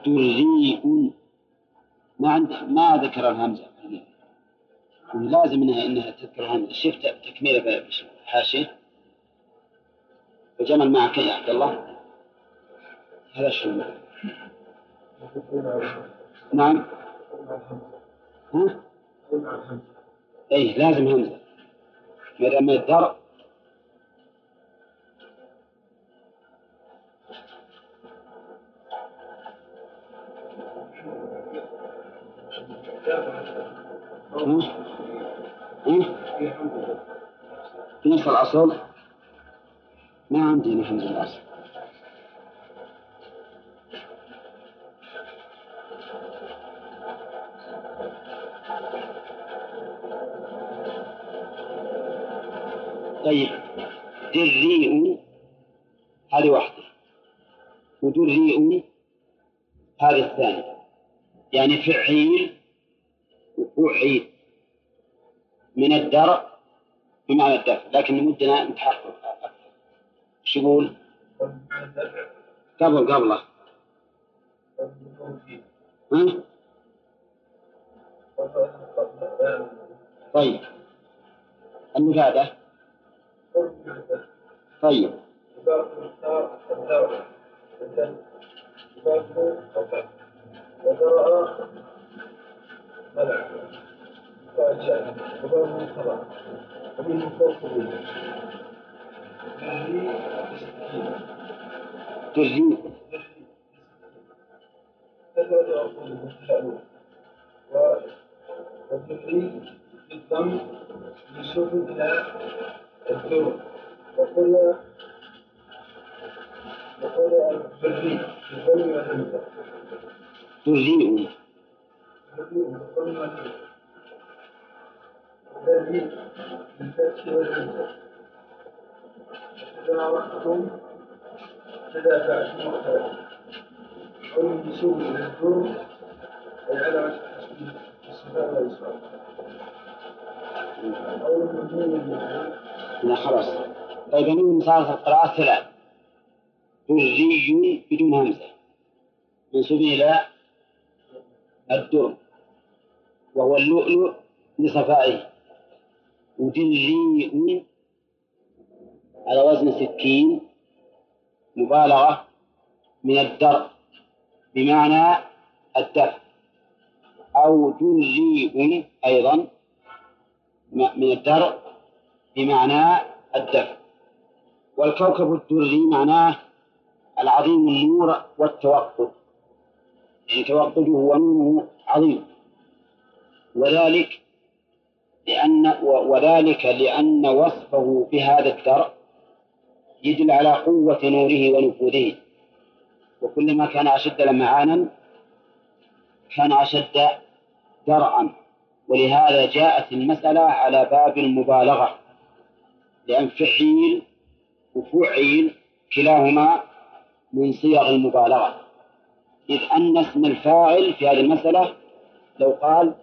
دريء ما عند ما ذكر الهمزة. لازم انها إنها تذكر الهمزة. شفت تكملة حاشية؟ وجمل معك يا عبد الله. هذا شو نعم. ها؟ اي لازم همزة ما دام الدرء في نص الأصل. ما عندي حمد الأصل. طيب. دريء هذه واحدة. ودريء هذه الثانية. يعني فعيل وفعيل من الدرء بمعنى الدفع. لكن ودنا نتحقق أكثر. إيش يقول؟ قبل قبله؟ طيب. المفادة. طيب. وذرأ ملع وباب صلاة ومنه فوق تجزي. كثرة أرقام المتشابه والذكري بالضم يشوف إلى وقلنا وقلنا البري بالضم والهمزة تجزئ بالضم والهمزة الذي بالفتح والهمزة إذا عرفتم تدافعتم واختلفتم قول بسوء للدر أي على الصفاء والإسراء لا خلاص. طيب من في القراءة ثلاث. دري بدون همزة. منسوب إلى الدر وهو اللؤلؤ لصفائه. ودليء على وزن سكين مبالغة من الدر بمعنى الدفع أو دليء أيضا من الدرء. بمعنى الدفع. والكوكب الدري معناه العظيم النور والتوقد يعني توقده ونوره عظيم. وذلك لأن وذلك لأن وصفه بهذا الدرء يدل على قوة نوره ونفوذه. وكلما كان أشد لمعانا كان أشد درءا ولهذا جاءت المسألة على باب المبالغة. لأن فعيل وفعيل كلاهما من صيغ المبالغة. إذ أن اسم الفاعل في هذه المسألة لو قال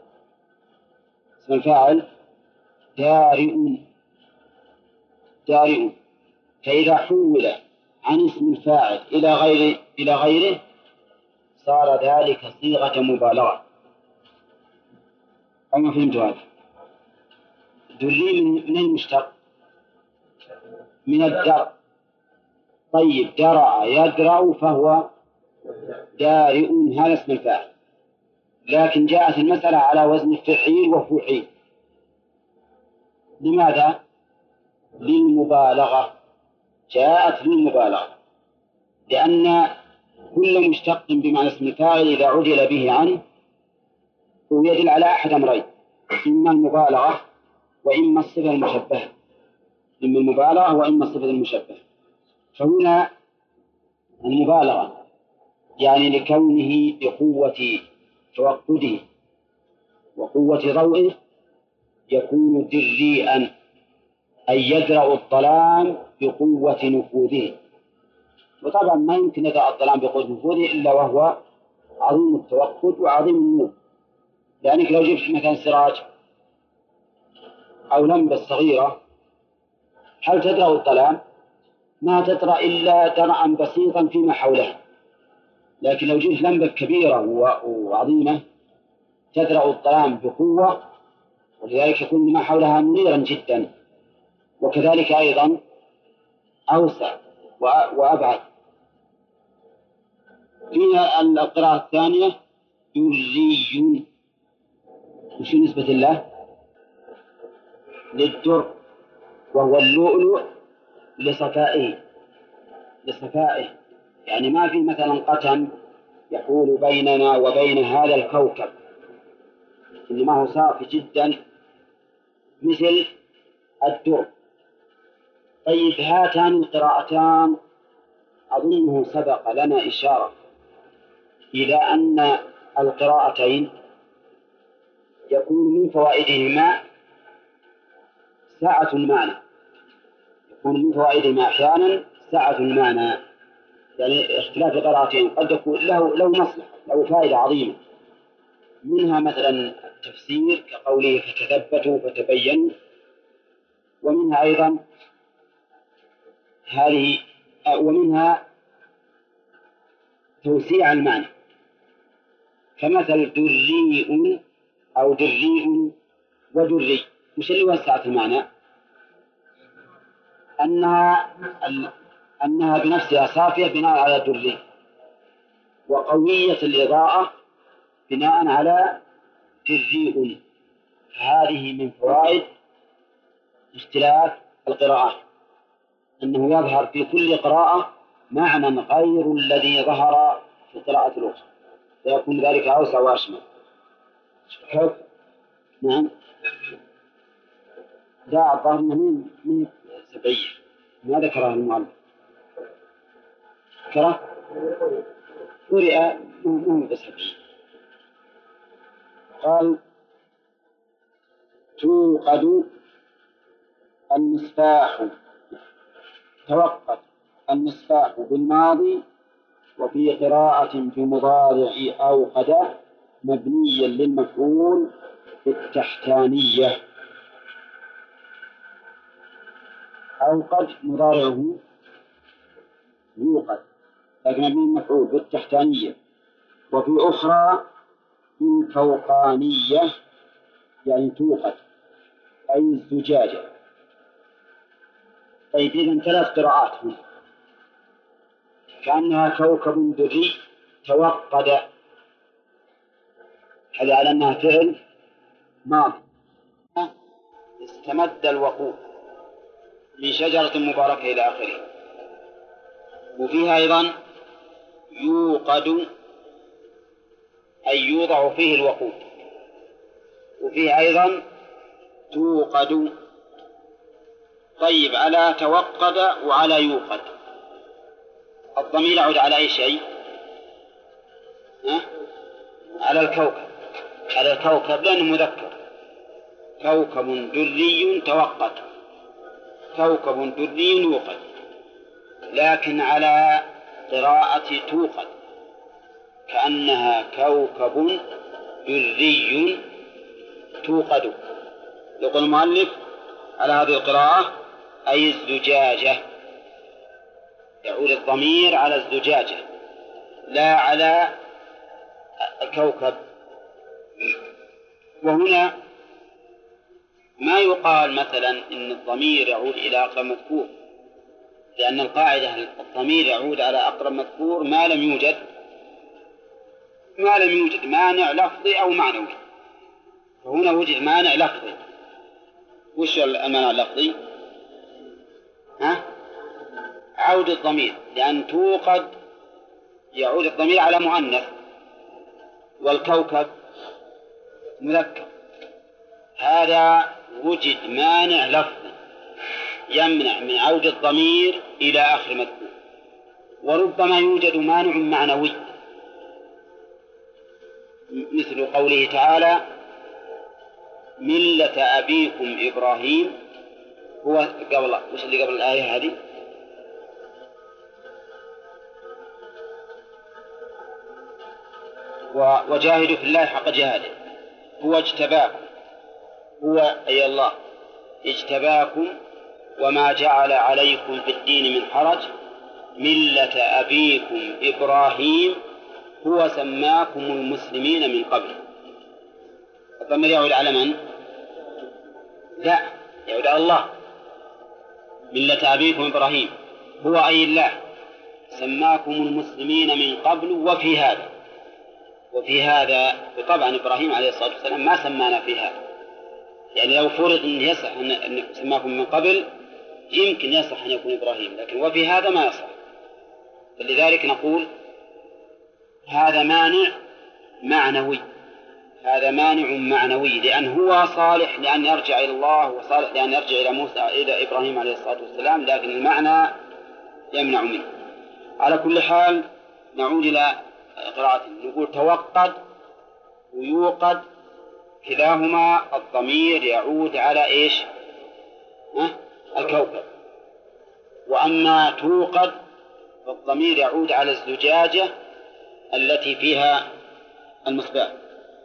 اسم الفاعل دارئ. دارئ. فإذا حول عن اسم الفاعل إلى غير إلى غيره صار ذلك صيغة مبالغة. أو ما فهمت هذا؟ دري من المشتق. من الدر طيب درع يدرع فهو دارئ هذا اسم الفاعل. لكن جاءت المسألة على وزن فعيل وفعيل. لماذا؟ للمبالغة. جاءت للمبالغة. لأن كل مشتق بمعنى اسم الفاعل إذا عدل به عنه يدل على أحد أمرين إما المبالغة وإما الصفة المشبهة. إما المبالغة وإما الصفة المشبهة. فهنا المبالغة يعني لكونه بقوة توقده وقوة ضوئه يكون دريئا أي يدرأ الظلام بقوة نفوذه. وطبعا ما يمكن يدرأ الظلام بقوة نفوذه إلا وهو عظيم التوقد وعظيم النور. لأنك لو جبت مثلا سراج أو لمبة صغيرة هل تدرأ الظلام؟ ما تدرأ إلا درعا بسيطا فيما حولها. لكن لو جبت لمبة كبيرة وعظيمة تدرأ الظلام بقوة ولذلك يكون ما حولها منيرا جدا. وكذلك أيضا أوسع وأبعد. في القراءة الثانية دري وش نسبة الله؟ للدر وهو اللؤلؤ لصفائه لصفائه. يعني ما في مثلا قتم يحول بيننا وبين هذا الكوكب إنما هو صافي جدا مثل الدر طيب هاتان القراءتان أظنه سبق لنا إشارة إلى أن القراءتين يكون من فوائدهما سعة المعنى. يكون من فوائدهما أحيانا سعة المعنى. يعني اختلاف القراءتين قد يكون له له مصلحة له فائدة عظيمة. منها مثلا التفسير كقوله فتثبتوا فتبينوا ومنها أيضا هذه ومنها توسيع المعنى. كمثل دريء أو دريء ودري وش اللي وسعت المعنى؟ أنها أنها بنفسها صافية بناء على دري وقوية الإضاءة بناء على دريء هذه من فوائد اختلاف القراءات أنه يظهر في كل قراءة معنى غير الذي ظهر في القراءة الأخرى فيكون ذلك أوسع وأشمل؟ نعم لا الظاهر من من سبعية ما ذكرها المؤلف. ذكره قرئ مو بسبعية قال توقد المصباح. توقد المصباح بالماضي وفي قراءة بمضارع أوقد مبنيا للمفعول بالتحتانية. أوقد مضارعه يوقد لكن المفعول بالتحتانية. وفي أخرى بالفوقانية يعني توقد أي الزجاجة طيب إذا ثلاث قراءات هنا. كأنها كوكب دري توقد. هذا على أنها فعل ماضي. استمد الوقود من شجرة مباركة إلى آخره. وفيها أيضا يوقد أي يوضع فيه الوقود. وفيه أيضا توقد. طيب على توقد وعلى يوقد؟ الضمير يعود على أي شيء؟ ها؟ على الكوكب. على الكوكب لأنه مذكر. كوكب دري توقد. كوكب دري يوقد لكن على قراءة توقد كأنها كوكب دري توقد. يقول المؤلف على هذه القراءة أي الزجاجة؟ يعود الضمير على الزجاجة لا على الكوكب وهنا ما يقال مثلا إن الضمير يعود إلى أقرب مذكور لأن القاعدة الضمير يعود على أقرب مذكور ما لم يوجد ما لم يوجد مانع لفظي أو معنوي فهنا وجد مانع لفظي وش المانع اللفظي؟ ها؟ عود الضمير لأن توقد يعود الضمير على مؤنث والكوكب مذكر هذا وجد مانع لفظي يمنع من عود الضمير إلى آخر مذكور. وربما يوجد مانع معنوي. مثل قوله تعالى ملة أبيكم إبراهيم. هو قبل وش اللي قبل الآية هذه؟ وجاهدوا في الله حق جهاده. هو اجتباكم هو أي الله اجتباكم وما جعل عليكم في الدين من حرج. ملة أبيكم إبراهيم هو سماكم المسلمين من قبل. الضمير يعود على من؟ لا يعود على الله. ملة أبيكم إبراهيم هو أي الله؟ سماكم المسلمين من قبل وفي هذا. وفي هذا وطبعا إبراهيم عليه الصلاة والسلام ما سمانا في هذا. يعني لو فرض أن يصح أن سماكم من قبل يمكن يصح أن يكون إبراهيم لكن وفي هذا ما يصح. فلذلك نقول هذا مانع معنوي. هذا مانع معنوي لأن هو صالح لأن يرجع إلى الله وصالح لأن يرجع إلى موسى إلى إبراهيم عليه الصلاة والسلام لكن المعنى يمنع منه. على كل حال نعود إلى قراءة. نقول توقد ويوقد كلاهما الضمير يعود على إيش؟ ها؟ الكوكب. وأما توقد فالضمير يعود على الزجاجة التي فيها المصباح.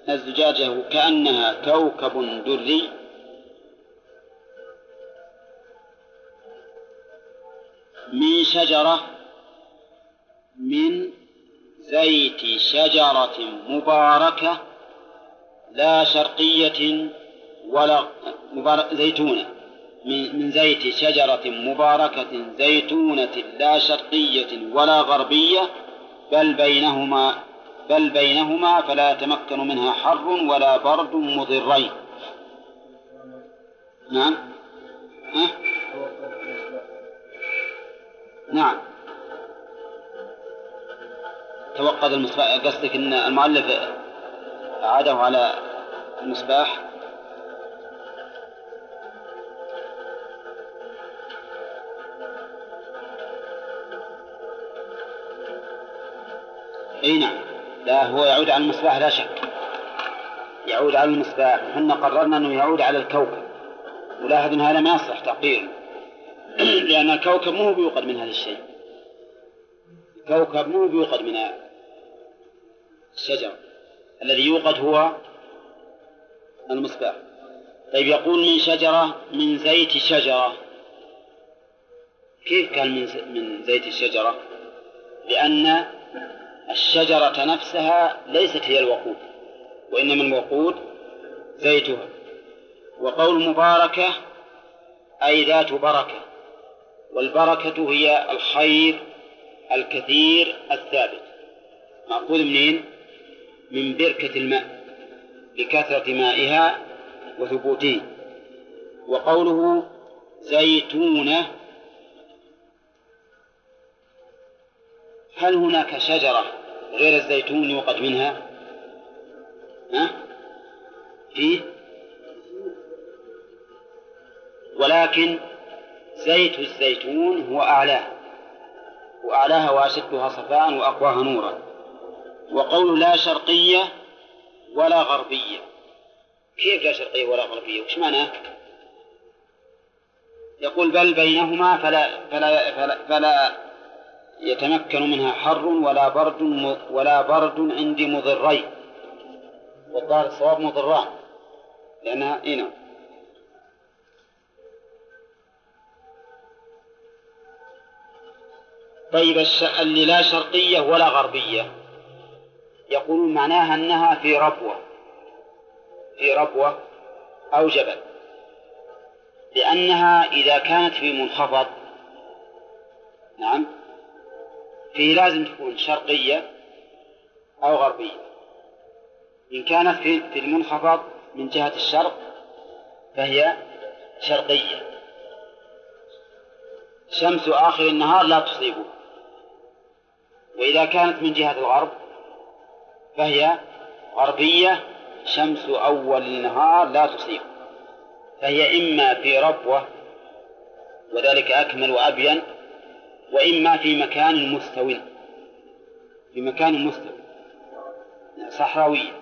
الزجاجة كأنها كوكب دري. من شجرة من زيت شجرة مباركة. لا شرقية ولا مبارك زيتونة. من زيت شجرة مباركة زيتونة لا شرقية ولا غربية بل بينهما بل بينهما فلا يتمكن منها حر ولا برد مضرين. نعم. ها؟ نعم. توقد المصباح قصدك إن المؤلف اعاده على المصباح. إي نعم. لا هو يعود على المصباح لا شك. يعود على المصباح. إحنا قررنا إنه يعود على الكوكب. ولاحظ ان هذا ما يصح تقدير لأن الكوكب مو بيوقد من هذا الشيء. الكوكب مو بيوقد من الشجر. الذي يوقد هو المصباح طيب يقول من شجرة من زيت شجرة كيف كان من من زيت الشجرة؟ لأن الشجرة نفسها ليست هي الوقود وإنما الوقود زيتها وقول مباركة أي ذات بركة والبركة هي الخير الكثير الثابت مأخوذ منين؟ من بركة الماء لكثرة مائها وثبوته وقوله زيتونة هل هناك شجرة غير الزيتون يوقد منها؟ ها؟ فيه؟ ولكن زيت الزيتون هو أعلاه وأعلاها وأشدها صفاء وأقواها نورا وقول لا شرقية ولا غربية. كيف لا شرقية ولا غربية؟ وش معناه يقول بل بينهما فلا فلا فلا, فلا يتمكن منها حر ولا برد ولا برد عندي مضرين والظاهر الصواب مضران. لأنها إيه نعم. طيب اللي لا شرقية ولا غربية. يقولون معناها أنها في ربوة في ربوة أو جبل. لأنها إذا كانت في منخفض نعم فيه لازم تكون شرقية أو غربية. إن كانت في في المنخفض من جهة الشرق فهي شرقية. شمس آخر النهار لا تصيبه. وإذا كانت من جهة الغرب فهي غربية شمس أول النهار لا تصيب فهي إما في ربوة وذلك أكمل وأبين وإما في مكان مستوٍ في مكان مستوٍ صحراوي.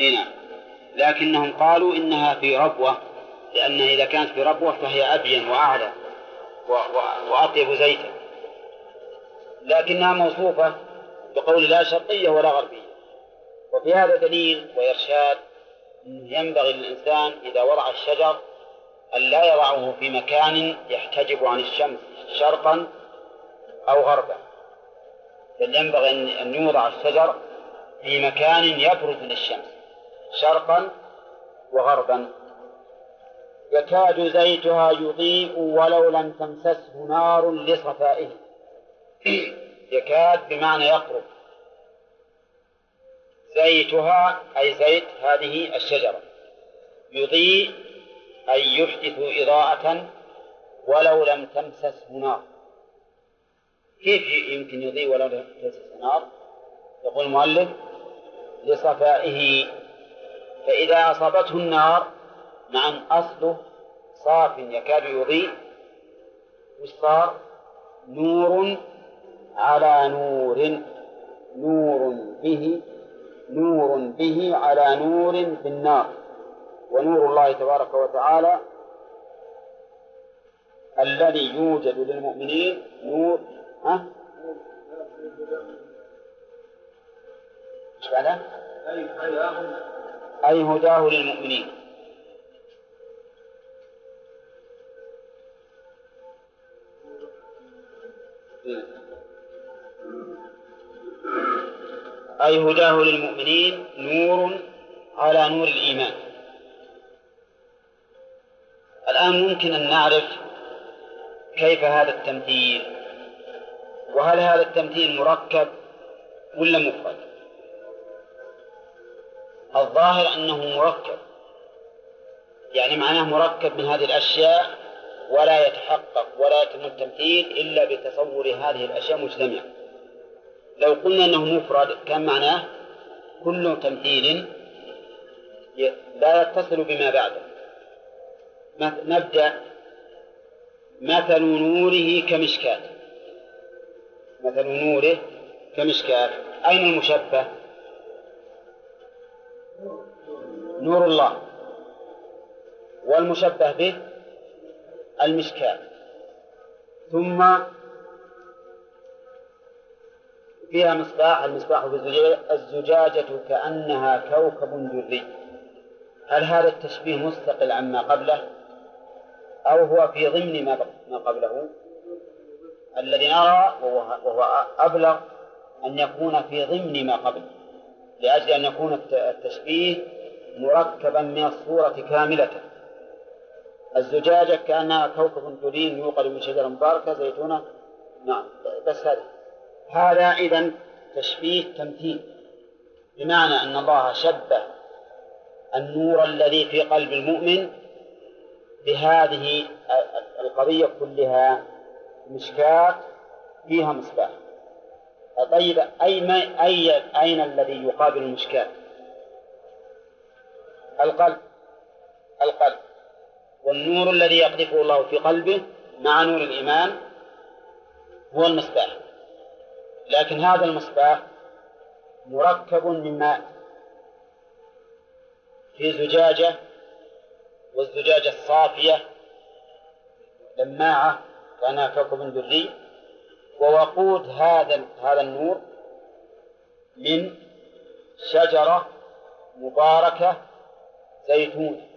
نعم. لكنهم قالوا إنها في ربوة لأنها إذا كانت في ربوة فهي أبين وأعلى وأطيب زيتا. لكنها موصوفة بقول لا شرقية ولا غربية. وفي هذا دليل وإرشاد ينبغي للإنسان إذا وضع الشجر أن لا يضعه في مكان يحتجب عن الشمس شرقا أو غربا. بل ينبغي أن يوضع الشجر في مكان يبرز للشمس شرقا وغربا. يكاد زيتها يضيء ولو لم تمسسه نار لصفائه. يكاد بمعنى يقرب. زيتها أي زيت هذه الشجرة. يضيء أي يحدث إضاءة ولو لم تمسسه نار كيف يمكن يضيء ولو لم تمسسه نار يقول المؤلف لصفائه. فإذا أصابته النار نعم أصله صاف يكاد يضيء. وش صار؟ نور على نور نور به نور به على نور في النار. ونور الله تبارك وتعالى الذي يوجد للمؤمنين. نور ها؟ إيش أي هداه للمؤمنين. أي هداه للمؤمنين نور على نور الإيمان. الآن ممكن أن نعرف كيف هذا التمثيل وهل هذا التمثيل مركب ولا مفرد؟ الظاهر أنه مركب يعني معناه مركب من هذه الأشياء ولا يتحقق ولا يتم التمثيل إلا بتصور هذه الأشياء مجتمعة لو قلنا أنه مفرد كان معناه كل تمثيل لا يتصل بما بعده. نبدأ مثل نوره كمشكاة. مثل نوره كمشكاة. أين المشبه؟ نور الله. والمشبه به المشكاة. ثم فيها مصباح المصباح في الزجاجة كأنها كوكب دري. هل هذا التشبيه مستقل عما قبله؟ أو هو في ضمن ما قبله؟ الذي نرى وهو أبلغ أن يكون في ضمن ما قبله لأجل أن يكون التشبيه مركبا من الصورة كاملة. الزجاجة كأنها كوكب دري يوقد من شجرة مباركة زيتونة. نعم بس هذا هذا إذا تشبيه تمثيل بمعنى أن الله شبه النور الذي في قلب المؤمن بهذه القضية كلها مشكاة فيها مصباح. طيب أي أي أين الذي يقابل المشكاة؟ القلب. القلب. والنور الذي يقذفه الله في قلبه مع نور الإيمان هو المصباح. لكن هذا المصباح مركب من ماء في زجاجة والزجاجة الصافية لماعة كأنها كوكب دري ووقود هذا هذا النور من شجرة مباركة زيتون.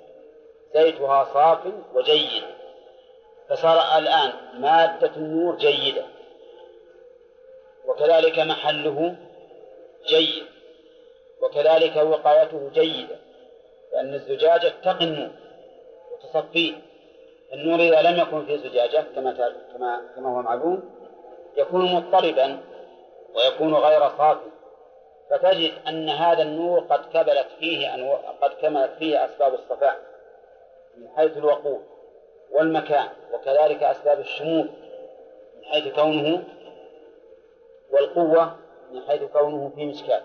زيتها صاف وجيد. فصار الآن مادة النور جيدة. وكذلك محله جيد وكذلك وقايته جيدة لأن الزجاجة تقي النور وتصفيه. النور إذا لم يكن في زجاجة كما كما كما هو معلوم يكون مضطربا ويكون غير صافي فتجد أن هذا النور قد كملت فيه أنو... قد كملت فيه أسباب الصفاء من حيث الوقود والمكان وكذلك أسباب الشمول من حيث كونه والقوة من حيث كونه في مشكال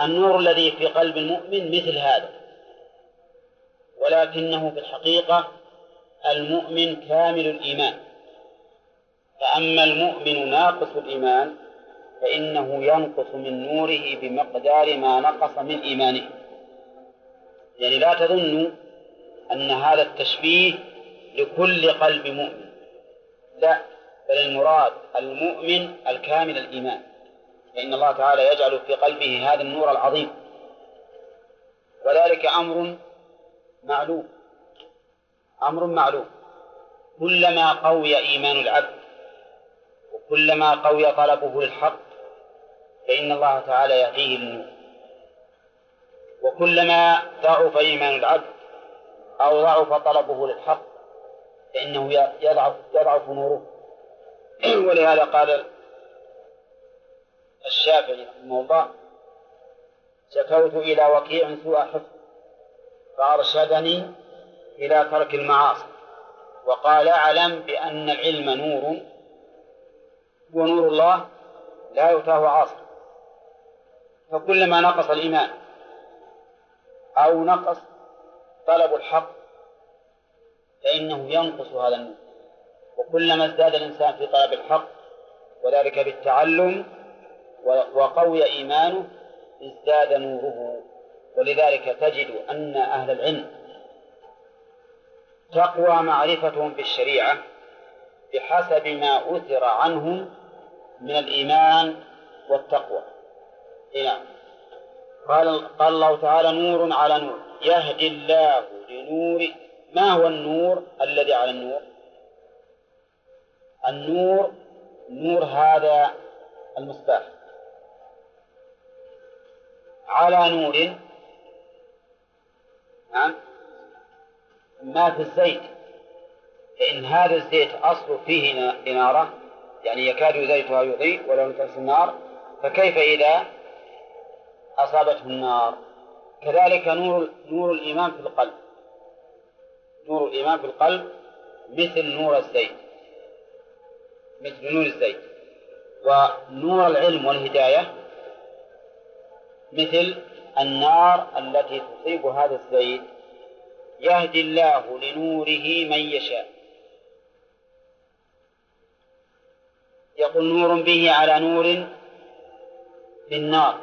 النور الذي في قلب المؤمن مثل هذا ولكنه في الحقيقة المؤمن كامل الإيمان. فأما المؤمن ناقص الإيمان فإنه ينقص من نوره بمقدار ما نقص من إيمانه. يعني لا تظنوا أن هذا التشبيه لكل قلب مؤمن. لا بل المراد المؤمن الكامل الإيمان. فإن الله تعالى يجعل في قلبه هذا النور العظيم. وذلك أمر معلوم. أمر معلوم. كلما قوي إيمان العبد وكلما قوي طلبه للحق فإن الله تعالى يهديه للنور وكلما ضعف إيمان العبد أو ضعف طلبه للحق فإنه يضعف يضعف نوره. ولهذا قال الشافعي رحمه الله شكوت إلى وكيع سوء حفظ فأرشدني إلى ترك المعاصي وقال أعلم بأن العلم نور ونور الله لا يؤتاه عاصر فكلما نقص الإيمان أو نقص طلب الحق فإنه ينقص هذا النور. وكلما ازداد الإنسان في طلب الحق وذلك بالتعلم وقوي إيمانه ازداد نوره. ولذلك تجد أن أهل العلم تقوى معرفتهم بالشريعة بحسب ما أثر عنهم من الإيمان والتقوى. نعم قال قال الله تعالى نور على نور يهدي الله لنور ما هو النور؟ الذي على النور؟ النور نور هذا المصباح. على نور نعم ما في الزيت. فإن هذا الزيت أصل فيه إنارة يعني يكاد زيتها يضيء ولو تمس النار فكيف إذا أصابته النار؟ كذلك نور نور الإيمان في القلب. نور الإيمان في القلب مثل نور الزيت. مثل نور الزيت. ونور العلم والهداية مثل النار التي تصيب هذا الزيت. يهدي الله لنوره من يشاء. يقول نور به على نور في النار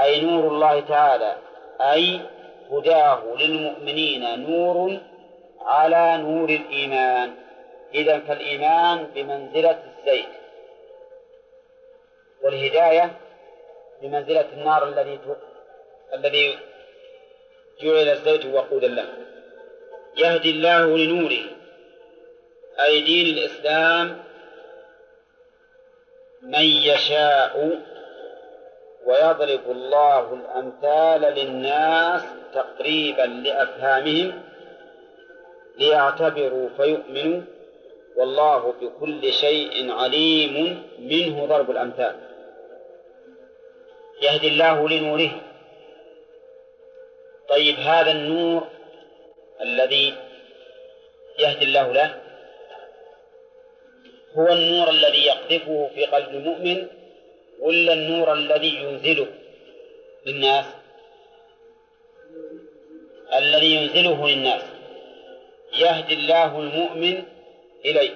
أي نور الله تعالى. أي هداه للمؤمنين نور على نور الإيمان. إذا فالإيمان بمنزلة الزيت. والهداية بمنزلة النار الذي الذي جعل الزيت وقودا له. يهدي الله لنوره. أي دين الإسلام من يشاء ويضرب الله الأمثال للناس تقريبا لأفهامهم ليعتبروا فيؤمنوا والله بكل شيء عليم منه ضرب الأمثال. يهدي الله لنوره. طيب هذا النور الذي يهدي الله له هو النور الذي يقذفه في قلب المؤمن ولا النور الذي ينزله للناس؟ الذي ينزله للناس. يهدي الله المؤمن إليه.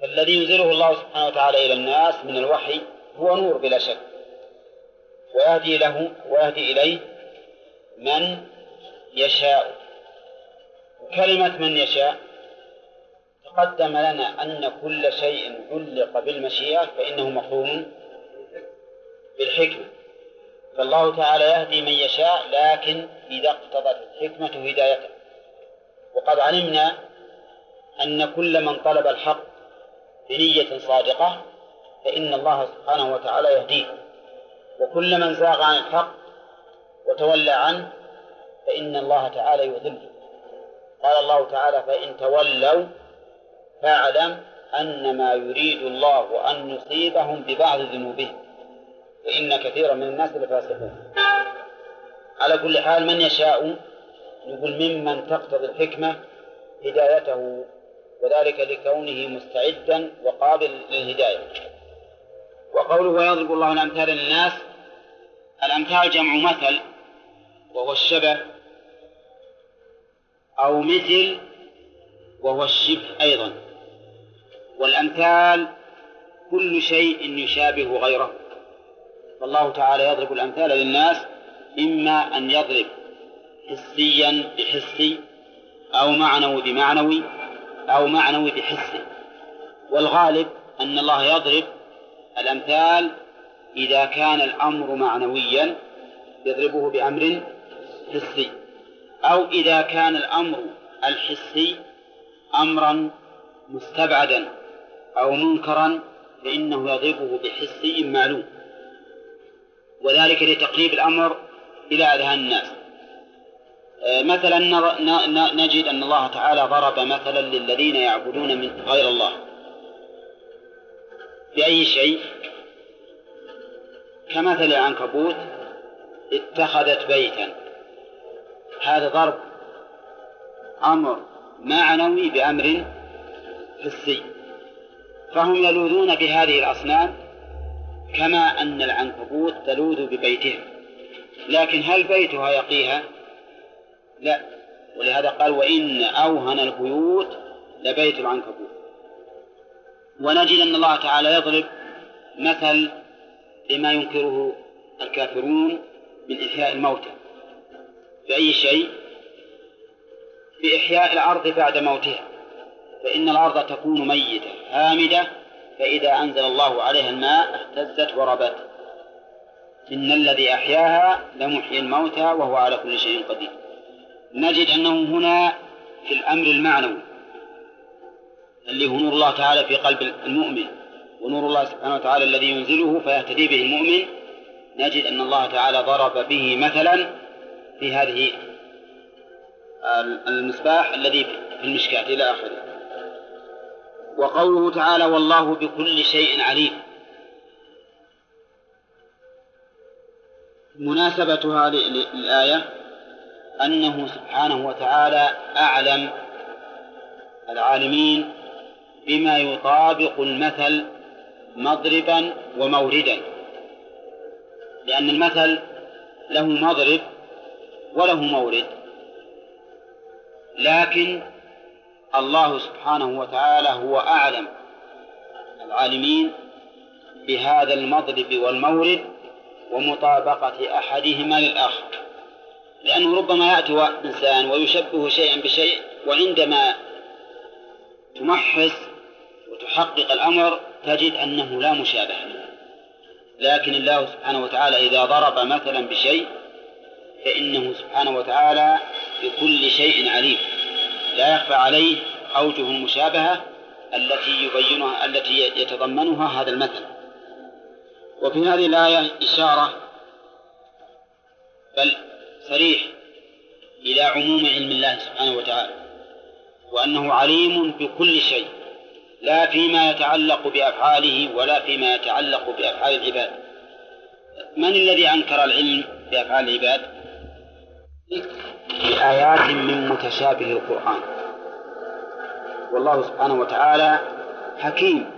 فالذي ينزله الله سبحانه وتعالى إلى الناس من الوحي هو نور بلا شك. ويهدي له ويهدي إليه من يشاء. كلمة من يشاء تقدم لنا أن كل شيء علق بالمشيئة فإنه مقرون بالحكمة. فالله تعالى يهدي من يشاء لكن إذا اقتضت الحكمة هدايته. وقد علمنا أن كل من طلب الحق بنية صادقة فإن الله سبحانه وتعالى يهديه. وكل من زاغ عن الحق وتولى عنه فإن الله تعالى يضله قال الله تعالى فإن تولوا فاعلم أن ما يريد الله أن يصيبهم ببعض ذنوبهم فإن كثيرا من الناس لفاسقون. على كل حال من يشاء؟ نقول ممن تقتضي الحكمة هدايته وذلك لكونه مستعدا وقابل للهداية. وقوله ويضرب الله الأمثال للناس الأمثال جمع مثل وهو الشبه أو مثل وهو الشبه أيضا. والأمثال كل شيء يشابه غيره. فالله تعالى يضرب الأمثال للناس إما أن يضرب حسيا بحسي أو معنوي بمعنوي أو معنوي بحسي والغالب أن الله يضرب الأمثال إذا كان الأمر معنويا يضربه بأمر حسي. أو إذا كان الأمر الحسي أمرا مستبعدا أو منكرا فإنه يضربه بحسي معلوم. وذلك لتقريب الأمر إلى أذهان الناس. مثلا نجد أن الله تعالى ضرب مثلا للذين يعبدون من غير الله. بأي شيء؟ كمثل العنكبوت اتخذت بيتا. هذا ضرب أمر معنوي بأمر حسي. فهم يلوذون بهذه الأصنام كما أن العنكبوت تلوذ ببيتها لكن هل بيتها يقيها؟ لا. ولهذا قال وإن أوهن البيوت لبيت العنكبوت. ونجد أن الله تعالى يضرب مثل لما ينكره الكافرون من إحياء الموتى. بأي شيء؟ بإحياء الأرض بعد موتها. فإن الأرض تكون ميتة هامدة فإذا أنزل الله عليها الماء اهتزت وربت. إن الذي أحياها لمحيي الموتى وهو على كل شيء قدير. نجد أنه هنا في الأمر المعنوي اللي هو نور الله تعالى في قلب المؤمن ونور الله سبحانه وتعالى الذي ينزله فيهتدي به المؤمن. نجد أن الله تعالى ضرب به مثلا في هذه المصباح الذي في المشكاة إلى آخره. وقوله تعالى والله بكل شيء عليم مناسبة هذه الآية أنه سبحانه وتعالى أعلم العالمين بما يطابق المثل مضربا وموردا لأن المثل له مضرب وله مورد لكن الله سبحانه وتعالى هو أعلم العالمين بهذا المضرب والمورد ومطابقة أحدهما للآخر. لأنه ربما يأتي إنسان ويشبه شيئا بشيء وعندما تمحص وتحقق الأمر تجد أنه لا مشابه لكن الله سبحانه وتعالى إذا ضرب مثلا بشيء فإنه سبحانه وتعالى بكل شيء عليم. لا يخفى عليه أوجه المشابهة التي يبينها التي يتضمنها هذا المثل. وفي هذه الآية إشارة بل صريح إلى عموم علم الله سبحانه وتعالى وأنه عليم بكل شيء لا فيما يتعلق بأفعاله ولا فيما يتعلق بأفعال العباد. من الذي أنكر العلم بأفعال العباد؟ بآيات من متشابه القرآن. والله سبحانه وتعالى حكيم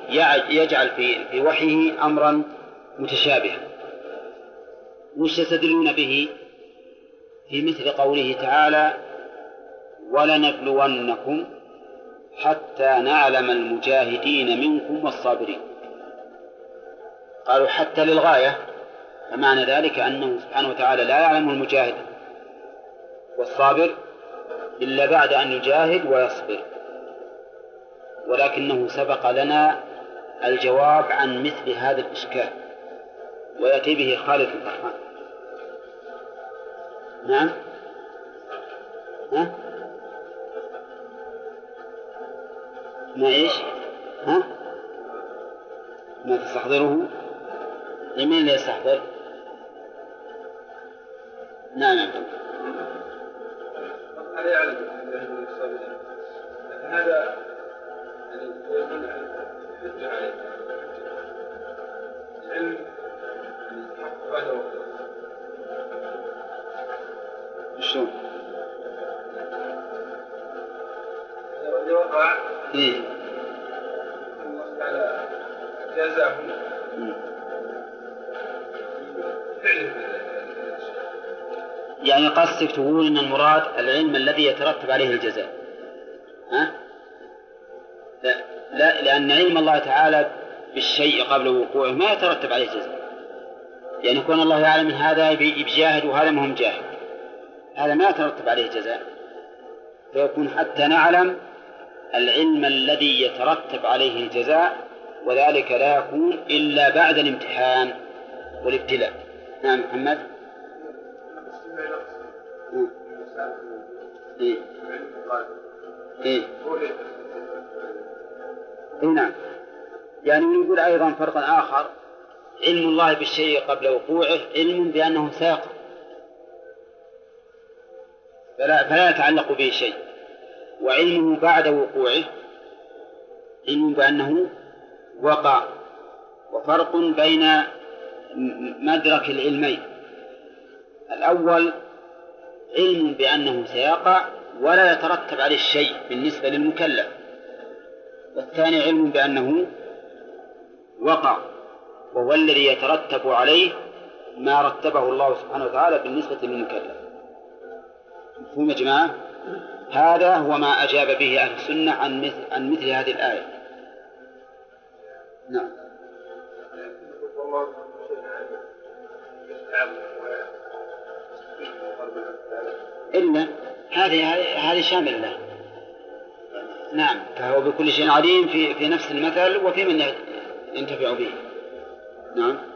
يجعل في وحيه أمرا متشابها. وش يستدلون به؟ في مثل قوله تعالى ولنبلونكم حتى نعلم المجاهدين منكم والصابرين. قالوا حتى للغاية. فمعنى ذلك أنه سبحانه وتعالى لا يعلم المجاهد والصابر إلا بعد أن يجاهد ويصبر. ولكنه سبق لنا الجواب عن مثل هذا الإشكال ويأتي به خالد الفرحان نعم ها؟ ما إيش؟ ها؟ ما تستحضره؟ لمن اللي يستحضر؟ نعم نعم هذا يعلم هذا يعني يكون العلم يعني؟ إيه؟ يعني قصدك تقول أن المراد العلم الذي يترتب عليه الجزاء ها؟ لا لا لأن علم الله تعالى بالشيء قبل وقوعه ما يترتب عليه جزاء يعني يكون الله يعلم من هذا بجاهد وهذا ما هم جاهد هذا ما يترتب عليه جزاء فيكون حتى نعلم العلم الذي يترتب عليه الجزاء وذلك لا يكون إلا بعد الامتحان والابتلاء. نعم محمد. إيه. إيه. إيه نعم. يعني نقول أيضا فرق آخر علم الله بالشيء قبل وقوعه علم بأنه ساق. فلا, فلا يتعلق به شيء. وعلمه بعد وقوعه علم بأنه وقع وفرق بين مدرك العلمين الأول علم بأنه سيقع ولا يترتب عليه شيء بالنسبة للمكلف والثاني علم بأنه وقع وهو الذي يترتب عليه ما رتبه الله سبحانه وتعالى بالنسبة للمكلف مفهوم يا جماعة؟ هذا هو ما أجاب به أهل السنة عن مثل عن مثل هذه الآية. نعم. إلا هذه هذه شاملة نعم فهو بكل شيء عليم في في نفس المثل وفي من ينتفع به نعم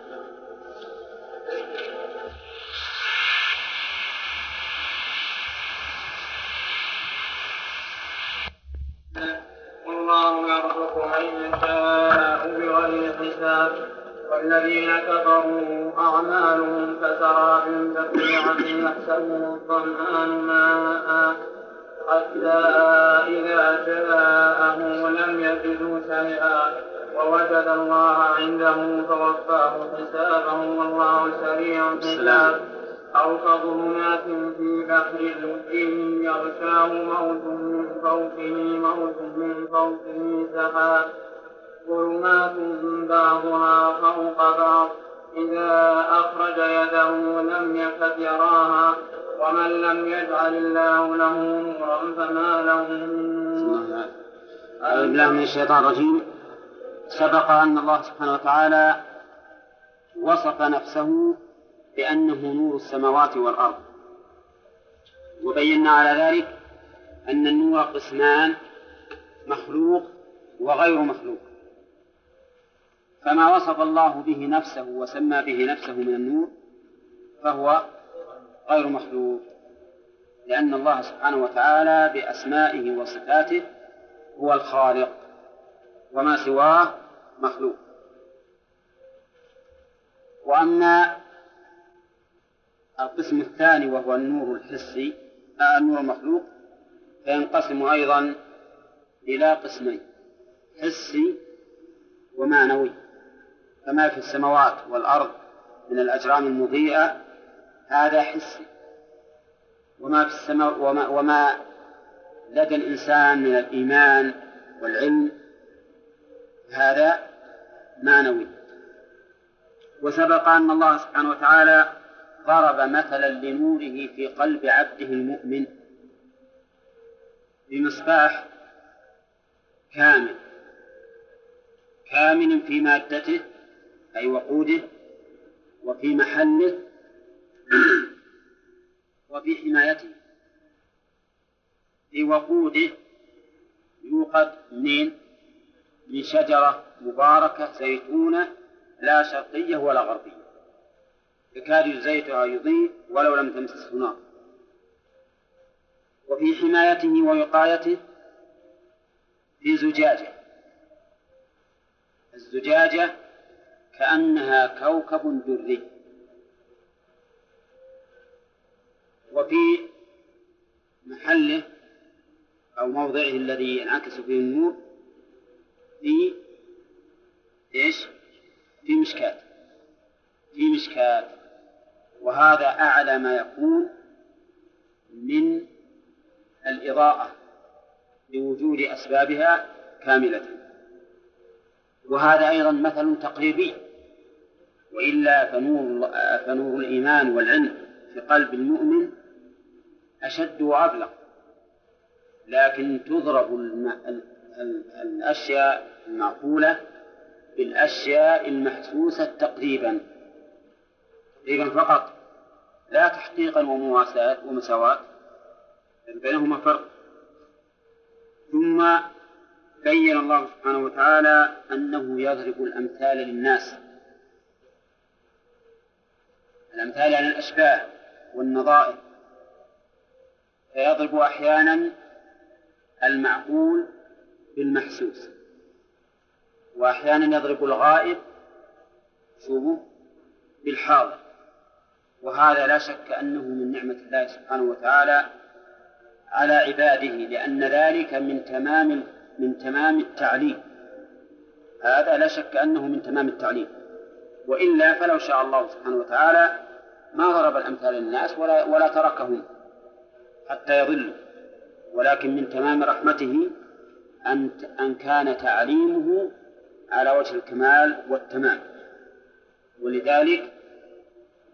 حساب والذين كفروا أعمالهم كسراب بقيعة يحسبه الظمآن ماء حتى إذا جاءه لم يجدوا شيئا ووجد الله عنده فوفاه حسابه والله سريع الحساب. أو كظلمات في بحر لجي يغشاه موت من فوقه موت من فوقه سحاب ظلمات بعضها فوق بعض. إذا أخرج يده لم يكد يراها ومن لم يجعل الله له نورا فما له من أعوذ بالله من الشيطان الرجيم. سبق أن الله سبحانه وتعالى وصف نفسه بأنه نور السماوات والأرض. وبينا على ذلك أن النور قسمان مخلوق وغير مخلوق. فما وصف الله به نفسه وسمى به نفسه من النور فهو غير مخلوق لأن الله سبحانه وتعالى بأسمائه وصفاته هو الخالق وما سواه مخلوق. وأما القسم الثاني وهو النور الحسي آه النور المخلوق فينقسم أيضا إلى قسمين حسي ومعنوي. فما في السماوات والأرض من الأجرام المضيئة هذا حسي. وما في السماء وما, وما لدى الإنسان من الإيمان والعلم هذا معنوي وسبق أن الله سبحانه وتعالى ضرب مثلا لنوره في قلب عبده المؤمن بمصباح كامل. كامل في مادته أي وقوده وفي محله وفي حمايته. في وقوده يوقد منين؟ من شجرة مباركة زيتونة لا شرقية ولا غربية. يكاد زيتها يضيء ولو لم تمسسه نار وفي حمايته ووقايته في زجاجة. الزجاجة كأنها كوكب دري. وفي محله أو موضعه الذي ينعكس فيه النور في إيش؟ في مشكاة. في مشكاة. وهذا أعلى ما يكون من الإضاءة لوجود أسبابها كاملة. وهذا أيضا مثل تقريبي. وإلا فنور فنور الإيمان والعلم في قلب المؤمن أشد وأبلغ. لكن تضرب الأشياء المعقولة بالأشياء المحسوسة تقريبا تقريبا فقط. لا تحقيقا ومواساة ومساواة بينهما فرق. ثم بين الله سبحانه وتعالى أنه يضرب الأمثال للناس. الأمثال عن الأشباه والنظائر. فيضرب أحيانا المعقول بالمحسوس وأحيانا يضرب الغائب شوفوا بالحاضر. وهذا لا شك أنه من نعمة الله سبحانه وتعالى على عباده لأن ذلك من تمام من تمام التعليم. هذا لا شك أنه من تمام التعليم. وإلا فلو شاء الله سبحانه وتعالى ما ضرب الأمثال للناس ولا ولا تركهم حتى يضلوا. ولكن من تمام رحمته أن أن كان تعليمه على وجه الكمال والتمام. ولذلك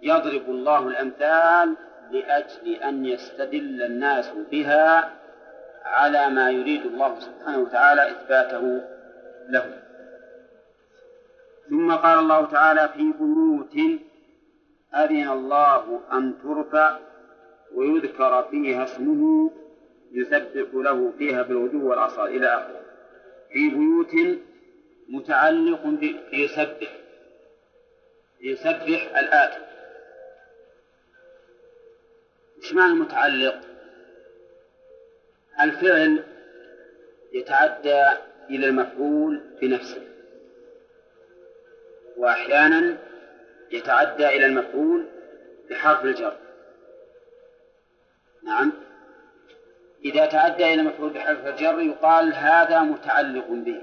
يضرب الله الأمثال لأجل أن يستدل الناس بها على ما يريد الله سبحانه وتعالى إثباته له ثم قال الله تعالى في بيوت أذن الله أن ترفع ويذكر فيها اسمه يسبح له فيها بالغدو والآصال إلى آخره. في بيوت متعلق بيسبح يسبح الآتي. إيش معنى متعلق؟ الفعل يتعدى إلى المفعول بنفسه. وأحيانا يتعدى إلى المفعول بحرف الجر. نعم. إذا تعدى إلى المفعول بحرف الجر يقال هذا متعلق به.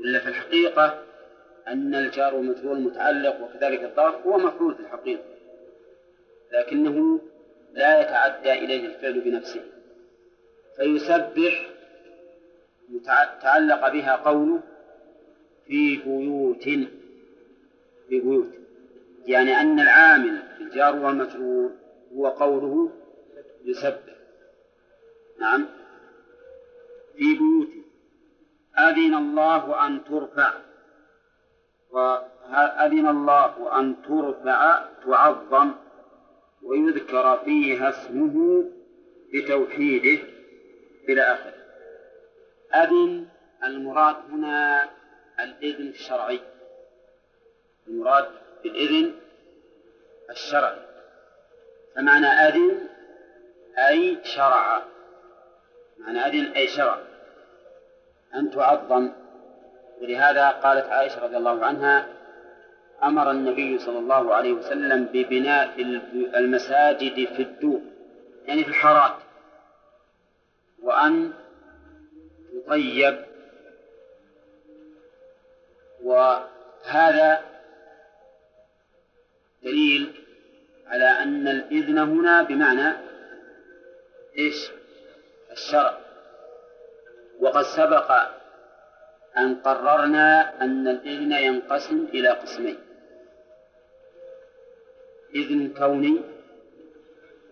ولا في الحقيقة أن الجار والمجرور متعلق وكذلك الظرف هو مفعول في الحقيقة. لكنه لا يتعدى إليه الفعل بنفسه. فيسبح تعلق بها قوله في بيوت في بيوت يعني أن العامل الجار والمجرور هو قوله يسبح. نعم. في بيوت. أذن الله أن ترفع. وأذن الله أن ترفع تعظم ويذكر فيها اسمه بتوحيده إلى آخره. أذن المراد هنا الإذن الشرعي. المراد بالإذن الشرعي فمعنى أذن أي شرع. معنى أذن أي شرع. أن تعظم. ولهذا قالت عائشة رضي الله عنها أمر النبي صلى الله عليه وسلم ببناء المساجد في الدور يعني في الحارات. وأن تطيب. وهذا دليل على أن الإذن هنا بمعنى إيش؟ الشرع. وقد سبق أن قررنا أن الإذن ينقسم إلى قسمين. إذن كوني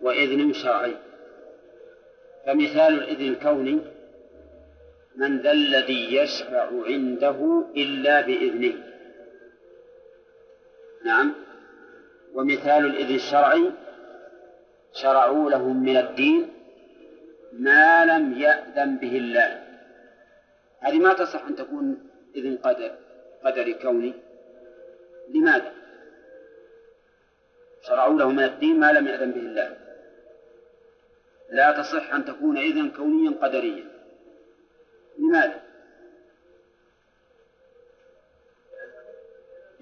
وإذن شرعي. فمثال الإذن الكوني من ذا الذي يشفع عنده إلا بإذنه. نعم. ومثال الإذن الشرعي شرعوا لهم من الدين ما لم يأذن به الله هذه ما تصح أن تكون إذن قدر قدري كوني لماذا؟ شرعوا له من الدين ما لم يأذن به الله لا تصح أن تكون إذن كونيا قدريا لماذا؟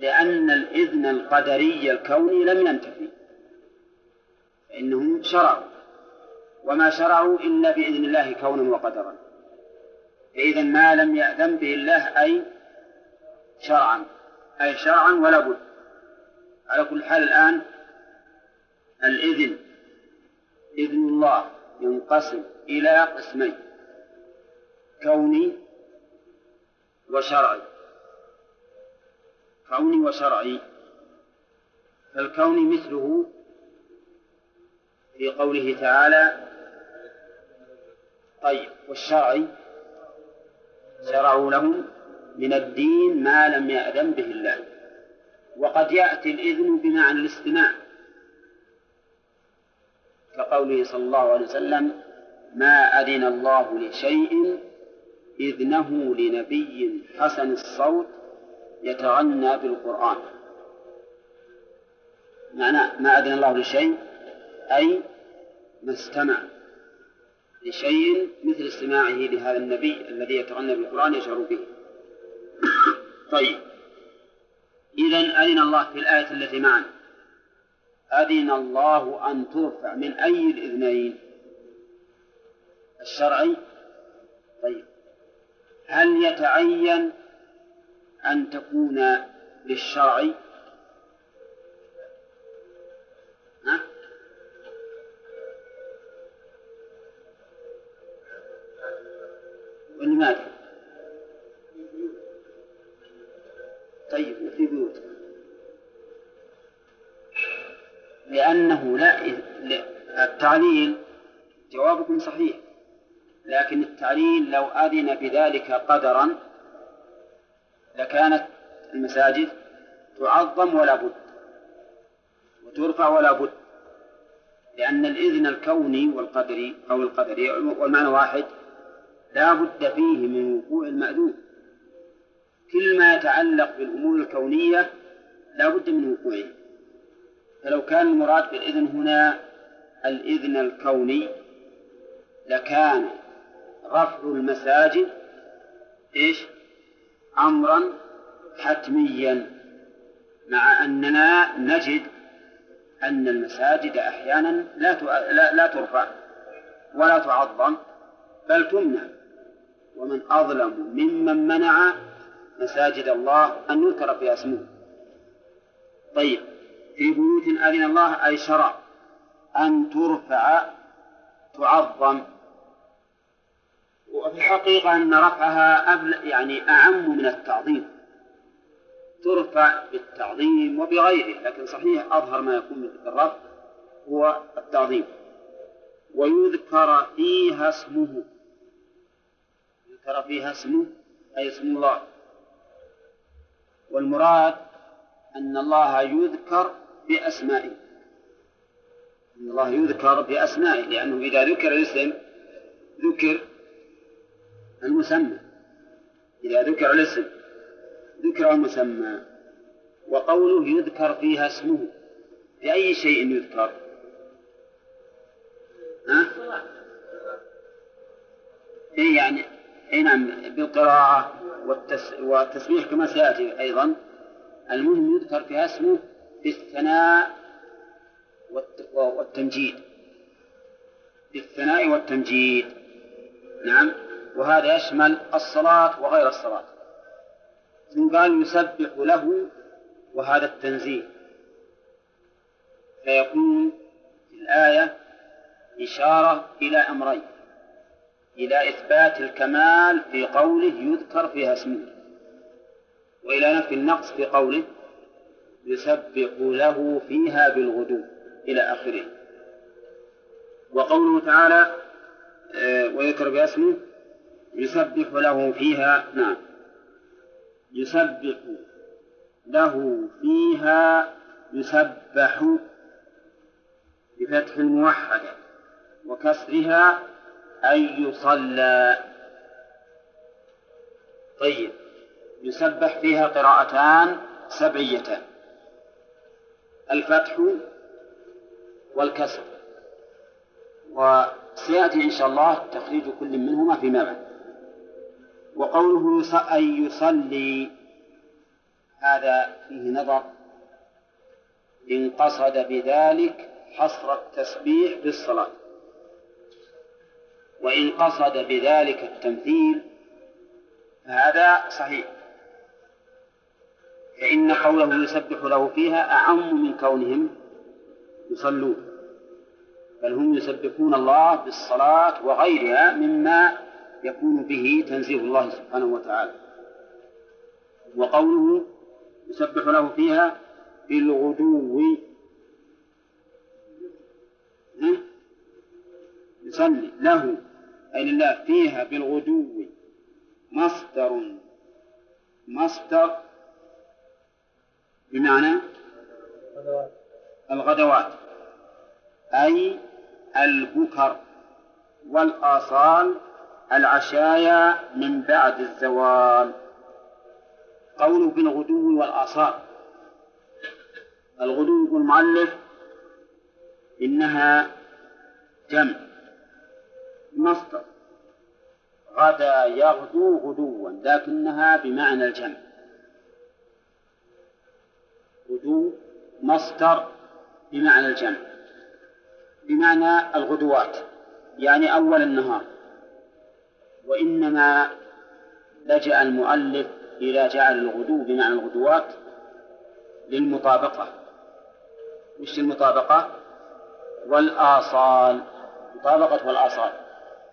لأن الإذن القدري الكوني لم ينتفي. فإنهم شرعوا وما شرعوا إلا بإذن الله كونا وقدرا. فإذا ما لم يأذن به الله أي شرعا. أي شرعا ولا بد. على كل حال الآن الإذن إذن الله ينقسم إلى قسمين كوني وشرعي. كوني وشرعي. فالكوني مثله في قوله تعالى طيب والشرعي شرعوا لهم من الدين ما لم يأذن به الله. وقد يأتي الإذن بمعنى الاستماع. كقوله صلى الله عليه وسلم ما أذن الله لشيء إذنه لنبي حسن الصوت يتغنى بالقرآن. معنى ما أذن الله لشيء؟ أي ما استمع لشيء مثل استماعه لهذا النبي الذي يتغنى بالقرآن يشعر به. طيب. إذا أذن الله في الآية التي معنا. أذن الله أن ترفع من أي الإذنين؟ الشرعي؟ طيب. هل يتعين أن تكون للشرع ها؟ ولماذا؟ طيب وفي بيوت لأنه لا التعليل جوابكم صحيح لكن التعليل لو أذن بذلك قدرا لكانت المساجد تعظم ولا بد وترفع ولا بد لأن الإذن الكوني والقدري أو القدري والمعنى واحد لا بد فيه من وقوع المأذون كل ما يتعلق بالأمور الكونية لا بد من وقوعه فلو كان المراد بالإذن هنا الإذن الكوني لكان رفع المساجد إيش؟ أمرا حتميا مع أننا نجد أن المساجد أحيانا لا لا, ترفع ولا تعظم بل تمنع. ومن أظلم ممن منع مساجد الله أن يذكر فيها اسمه. طيب في بيوت أذن الله أي شرع أن ترفع تعظم وفي الحقيقة أن رفعها أبل يعني أعم من التعظيم. ترفع بالتعظيم وبغيره لكن صحيح أظهر ما يكون بالرفع هو التعظيم. ويذكر فيها اسمه. يذكر فيها اسمه أي اسم الله. والمراد أن الله يذكر بأسمائه. أن الله يذكر بأسمائه لأنه إذا ذكر الاسم ذكر المسمى. إذا ذكر الاسم ذكر المسمى وقوله يذكر فيها اسمه بأي شيء يذكر؟ ها؟ إيه يعني إيه نعم بالقراءة والتس... والتسبيح كما سيأتي أيضا. المهم يذكر فيها اسمه بالثناء والت... والتمجيد. بالثناء والتمجيد. نعم. وهذا يشمل الصلاة وغير الصلاة. ثم قال يسبح له وهذا التنزيه فيكون في الآية إشارة إلى أمرين. إلى إثبات الكمال في قوله يذكر فيها اسمه. وإلى نفي النقص في قوله يسبح له فيها بالغدو إلى آخره. وقوله تعالى آه، ويذكر باسمه يسبح له فيها نعم. يسبح له فيها يسبح بفتح الموحدة وكسرها أي يصلى. طيب. يسبح فيها قراءتان سبعيتان. الفتح والكسر. وسيأتي إن شاء الله تخريج كل منهما فيما بعد. وقوله أن يصلي هذا فيه نظر. إن قصد بذلك حصر التسبيح بالصلاة. وإن قصد بذلك التمثيل فهذا صحيح. فإن قوله يسبح له فيها أعم من كونهم يصلون. بل هم يسبحون الله بالصلاة وغيرها مما يكون به تنزيه الله سبحانه وتعالى. وقوله يسبح له فيها بالغدو. يصلي له أي لله فيها بالغدو. مصدر. مصدر بمعنى الغدوات. أي البكر والآصال العشايا من بعد الزوال. قوله بالغدو والآصال الغدو يقول المؤلف إنها جمع مصدر. غدا يغدو غدوا لكنها بمعنى الجمع. غدو مصدر بمعنى الجمع. بمعنى الغدوات يعني أول النهار. وإنما لجأ المؤلف إلى جعل الغدو بمعنى الغدوات للمطابقة. وش المطابقة؟ والآصال مطابقة والآصال.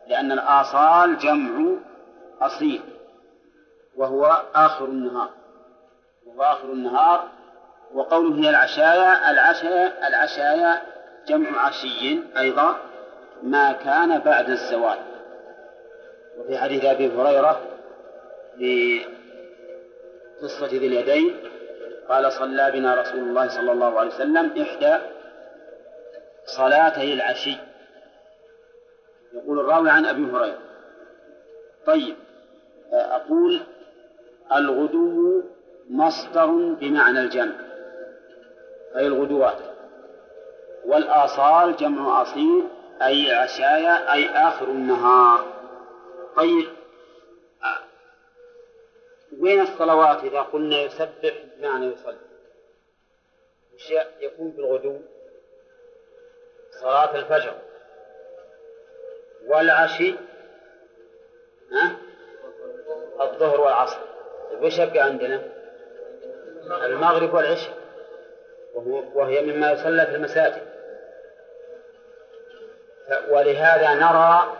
لأن الآصال جمع أصيل وهو آخر النهار. وهو آخر النهار وقوله هي العشايا العشايا العشايا جمع عشي أيضا ما كان بعد الزوال. وفي حديث أبي هريرة في قصة ذي اليدين قال صلى بنا رسول الله صلى الله عليه وسلم إحدى صلاتي العشي. يقول الراوي عن أبي هريرة طيب أقول الغدو مصدر بمعنى الجمع أي الغدوات والآصال جمع أصيل أي عشايا أي آخر النهار. طيب. وين الصلوات إذا قلنا يسبح بمعنى يصلي؟ وش يكون بالغدو؟ صلاة الفجر. والعشي؟ ها؟ الظهر والعصر. وش يبقى عندنا؟ المغرب والعشاء. وهي مما يصلى في المساجد. ولهذا نرى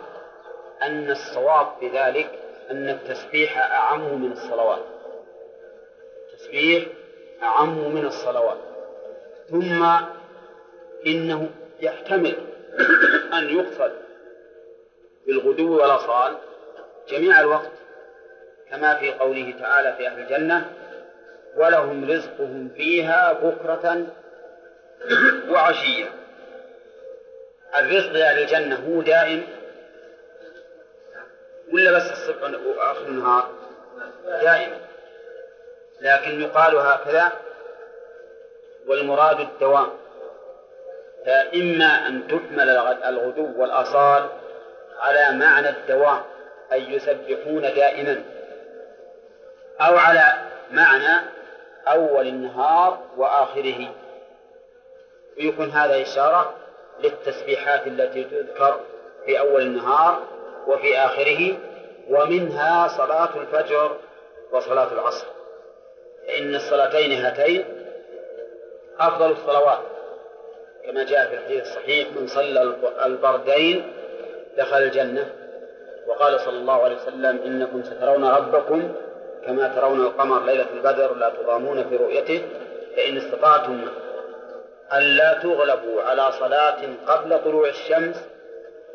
أن الصواب في ذلك أن التسبيح أعم من الصلوات. التسبيح أعم من الصلوات. ثم إنه يحتمل أن يقصد بالغدو والأصال جميع الوقت كما في قوله تعالى في أهل الجنة ولهم رزقهم فيها بكرة وعشية. الرزق لأهل الجنة هو دائم ولا بس الصبح وآخر النهار؟ دائما. لكن يقال هكذا والمراد الدوام. فإما أن تحمل الغدو والآصال على معنى الدوام أي يسبحون دائما أو على معنى أول النهار وآخره. ويكون هذا إشارة للتسبيحات التي تذكر في أول النهار وفي آخره ومنها صلاة الفجر وصلاة العصر. فإن الصلاتين هاتين أفضل الصلوات كما جاء في الحديث الصحيح من صلى البردين دخل الجنة. وقال صلى الله عليه وسلم إنكم سترون ربكم كما ترون القمر ليلة البدر لا تضامون في رؤيته فإن استطعتم ألا تغلبوا على صلاة قبل طلوع الشمس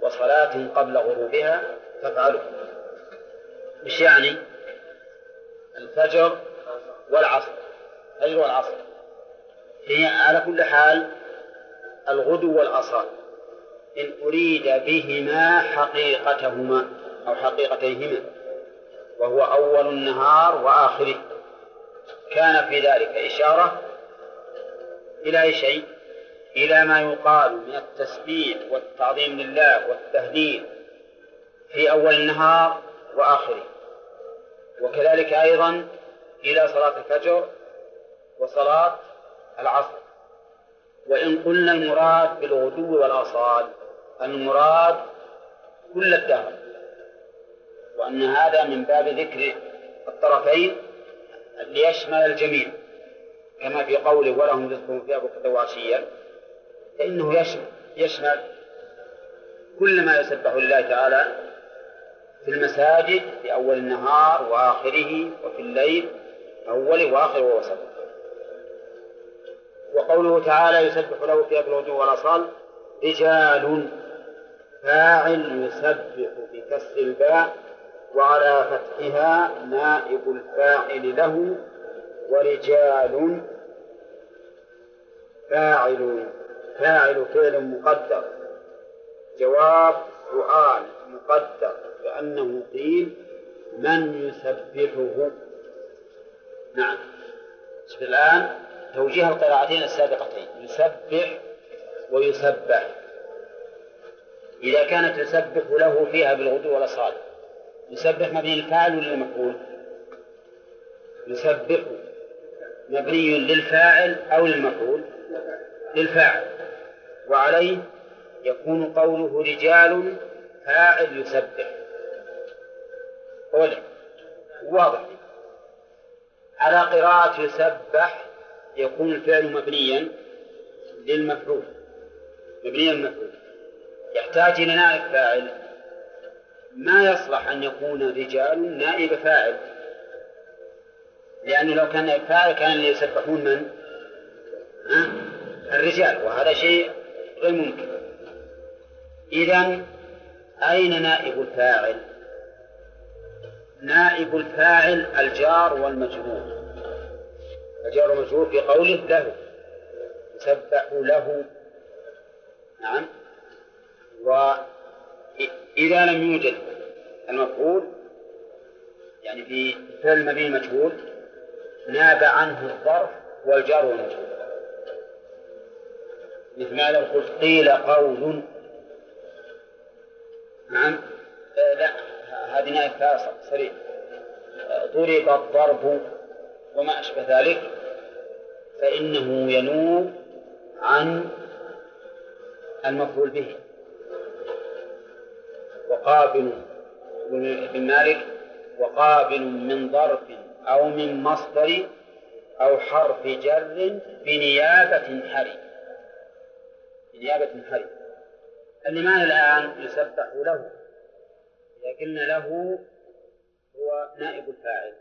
وصلاة قبل غروبها فافعلوا إيش يعني؟ الفجر والعصر الفجر والعصر. هي على كل حال الغدو والأصال. إن أريد بهما حقيقتهما أو حقيقتيهما وهو أول النهار وآخره. كان في ذلك إشارة إلى أي شيء إلى ما يقال من التسبيح والتعظيم لله والتهليل في أول النهار وآخره. وكذلك أيضا إلى صلاة الفجر وصلاة العصر. وإن قلنا المراد بالغدو والآصال المراد كل الدهر. وأن هذا من باب ذكر الطرفين ليشمل الجميع كما في قوله ولهم رزقهم فيها بكرة وعشيا فإنه يشمل, كل ما يسبح لله تعالى في المساجد في أول النهار وآخره وفي الليل أوله وآخره ووسطه. وقوله تعالى يسبح له فيها بالغدو والأصال رجال فاعل يسبح بكسر الباء وعلى فتحها نائب الفاعل له ورجال فاعل فاعل فعل مقدر. جواب سؤال مقدر كأنه قيل من يسبحه. نعم. الآن توجيه القراءتين السابقتين. يسبح ويسبح. إذا كانت يسبح له فيها بالغدو والأصال يسبح مبني الفاعل ولا المفعول؟ يسبح مبني للفاعل أو للمفعول؟ للفاعل. وعليه يكون قوله رجال فاعل يسبح. أولى واضح. على قراءة يسبح يكون الفعل مبنيا للمفعول. مبنيا للمفعول. يحتاج إلى نائب فاعل. ما يصلح أن يكون رجال نائب فاعل؟ لأنه لو كان نائب فاعل كان يسبحون من؟ الرجال. وهذا شيء غير ممكن إذا أين نائب الفاعل؟ نائب الفاعل الجار والمجرور. الجار والمجرور في قوله له يسبح له. نعم. وإذا لم يوجد المفعول يعني في فعل مبني مجهول ناب عنه الظرف والجار والمجهول مثل لو قلت قيل قول. نعم. آه لا هذه نائب فاصل صريح ضرب الضرب وما أشبه ذلك فإنه ينوب عن المفعول به. وقابل ابن مالك وقابل من ظرف أو من مصدر أو حرف جر بنيابة حري حري اللي معنا الآن يسبح له قلنا له هو نائب الفاعل.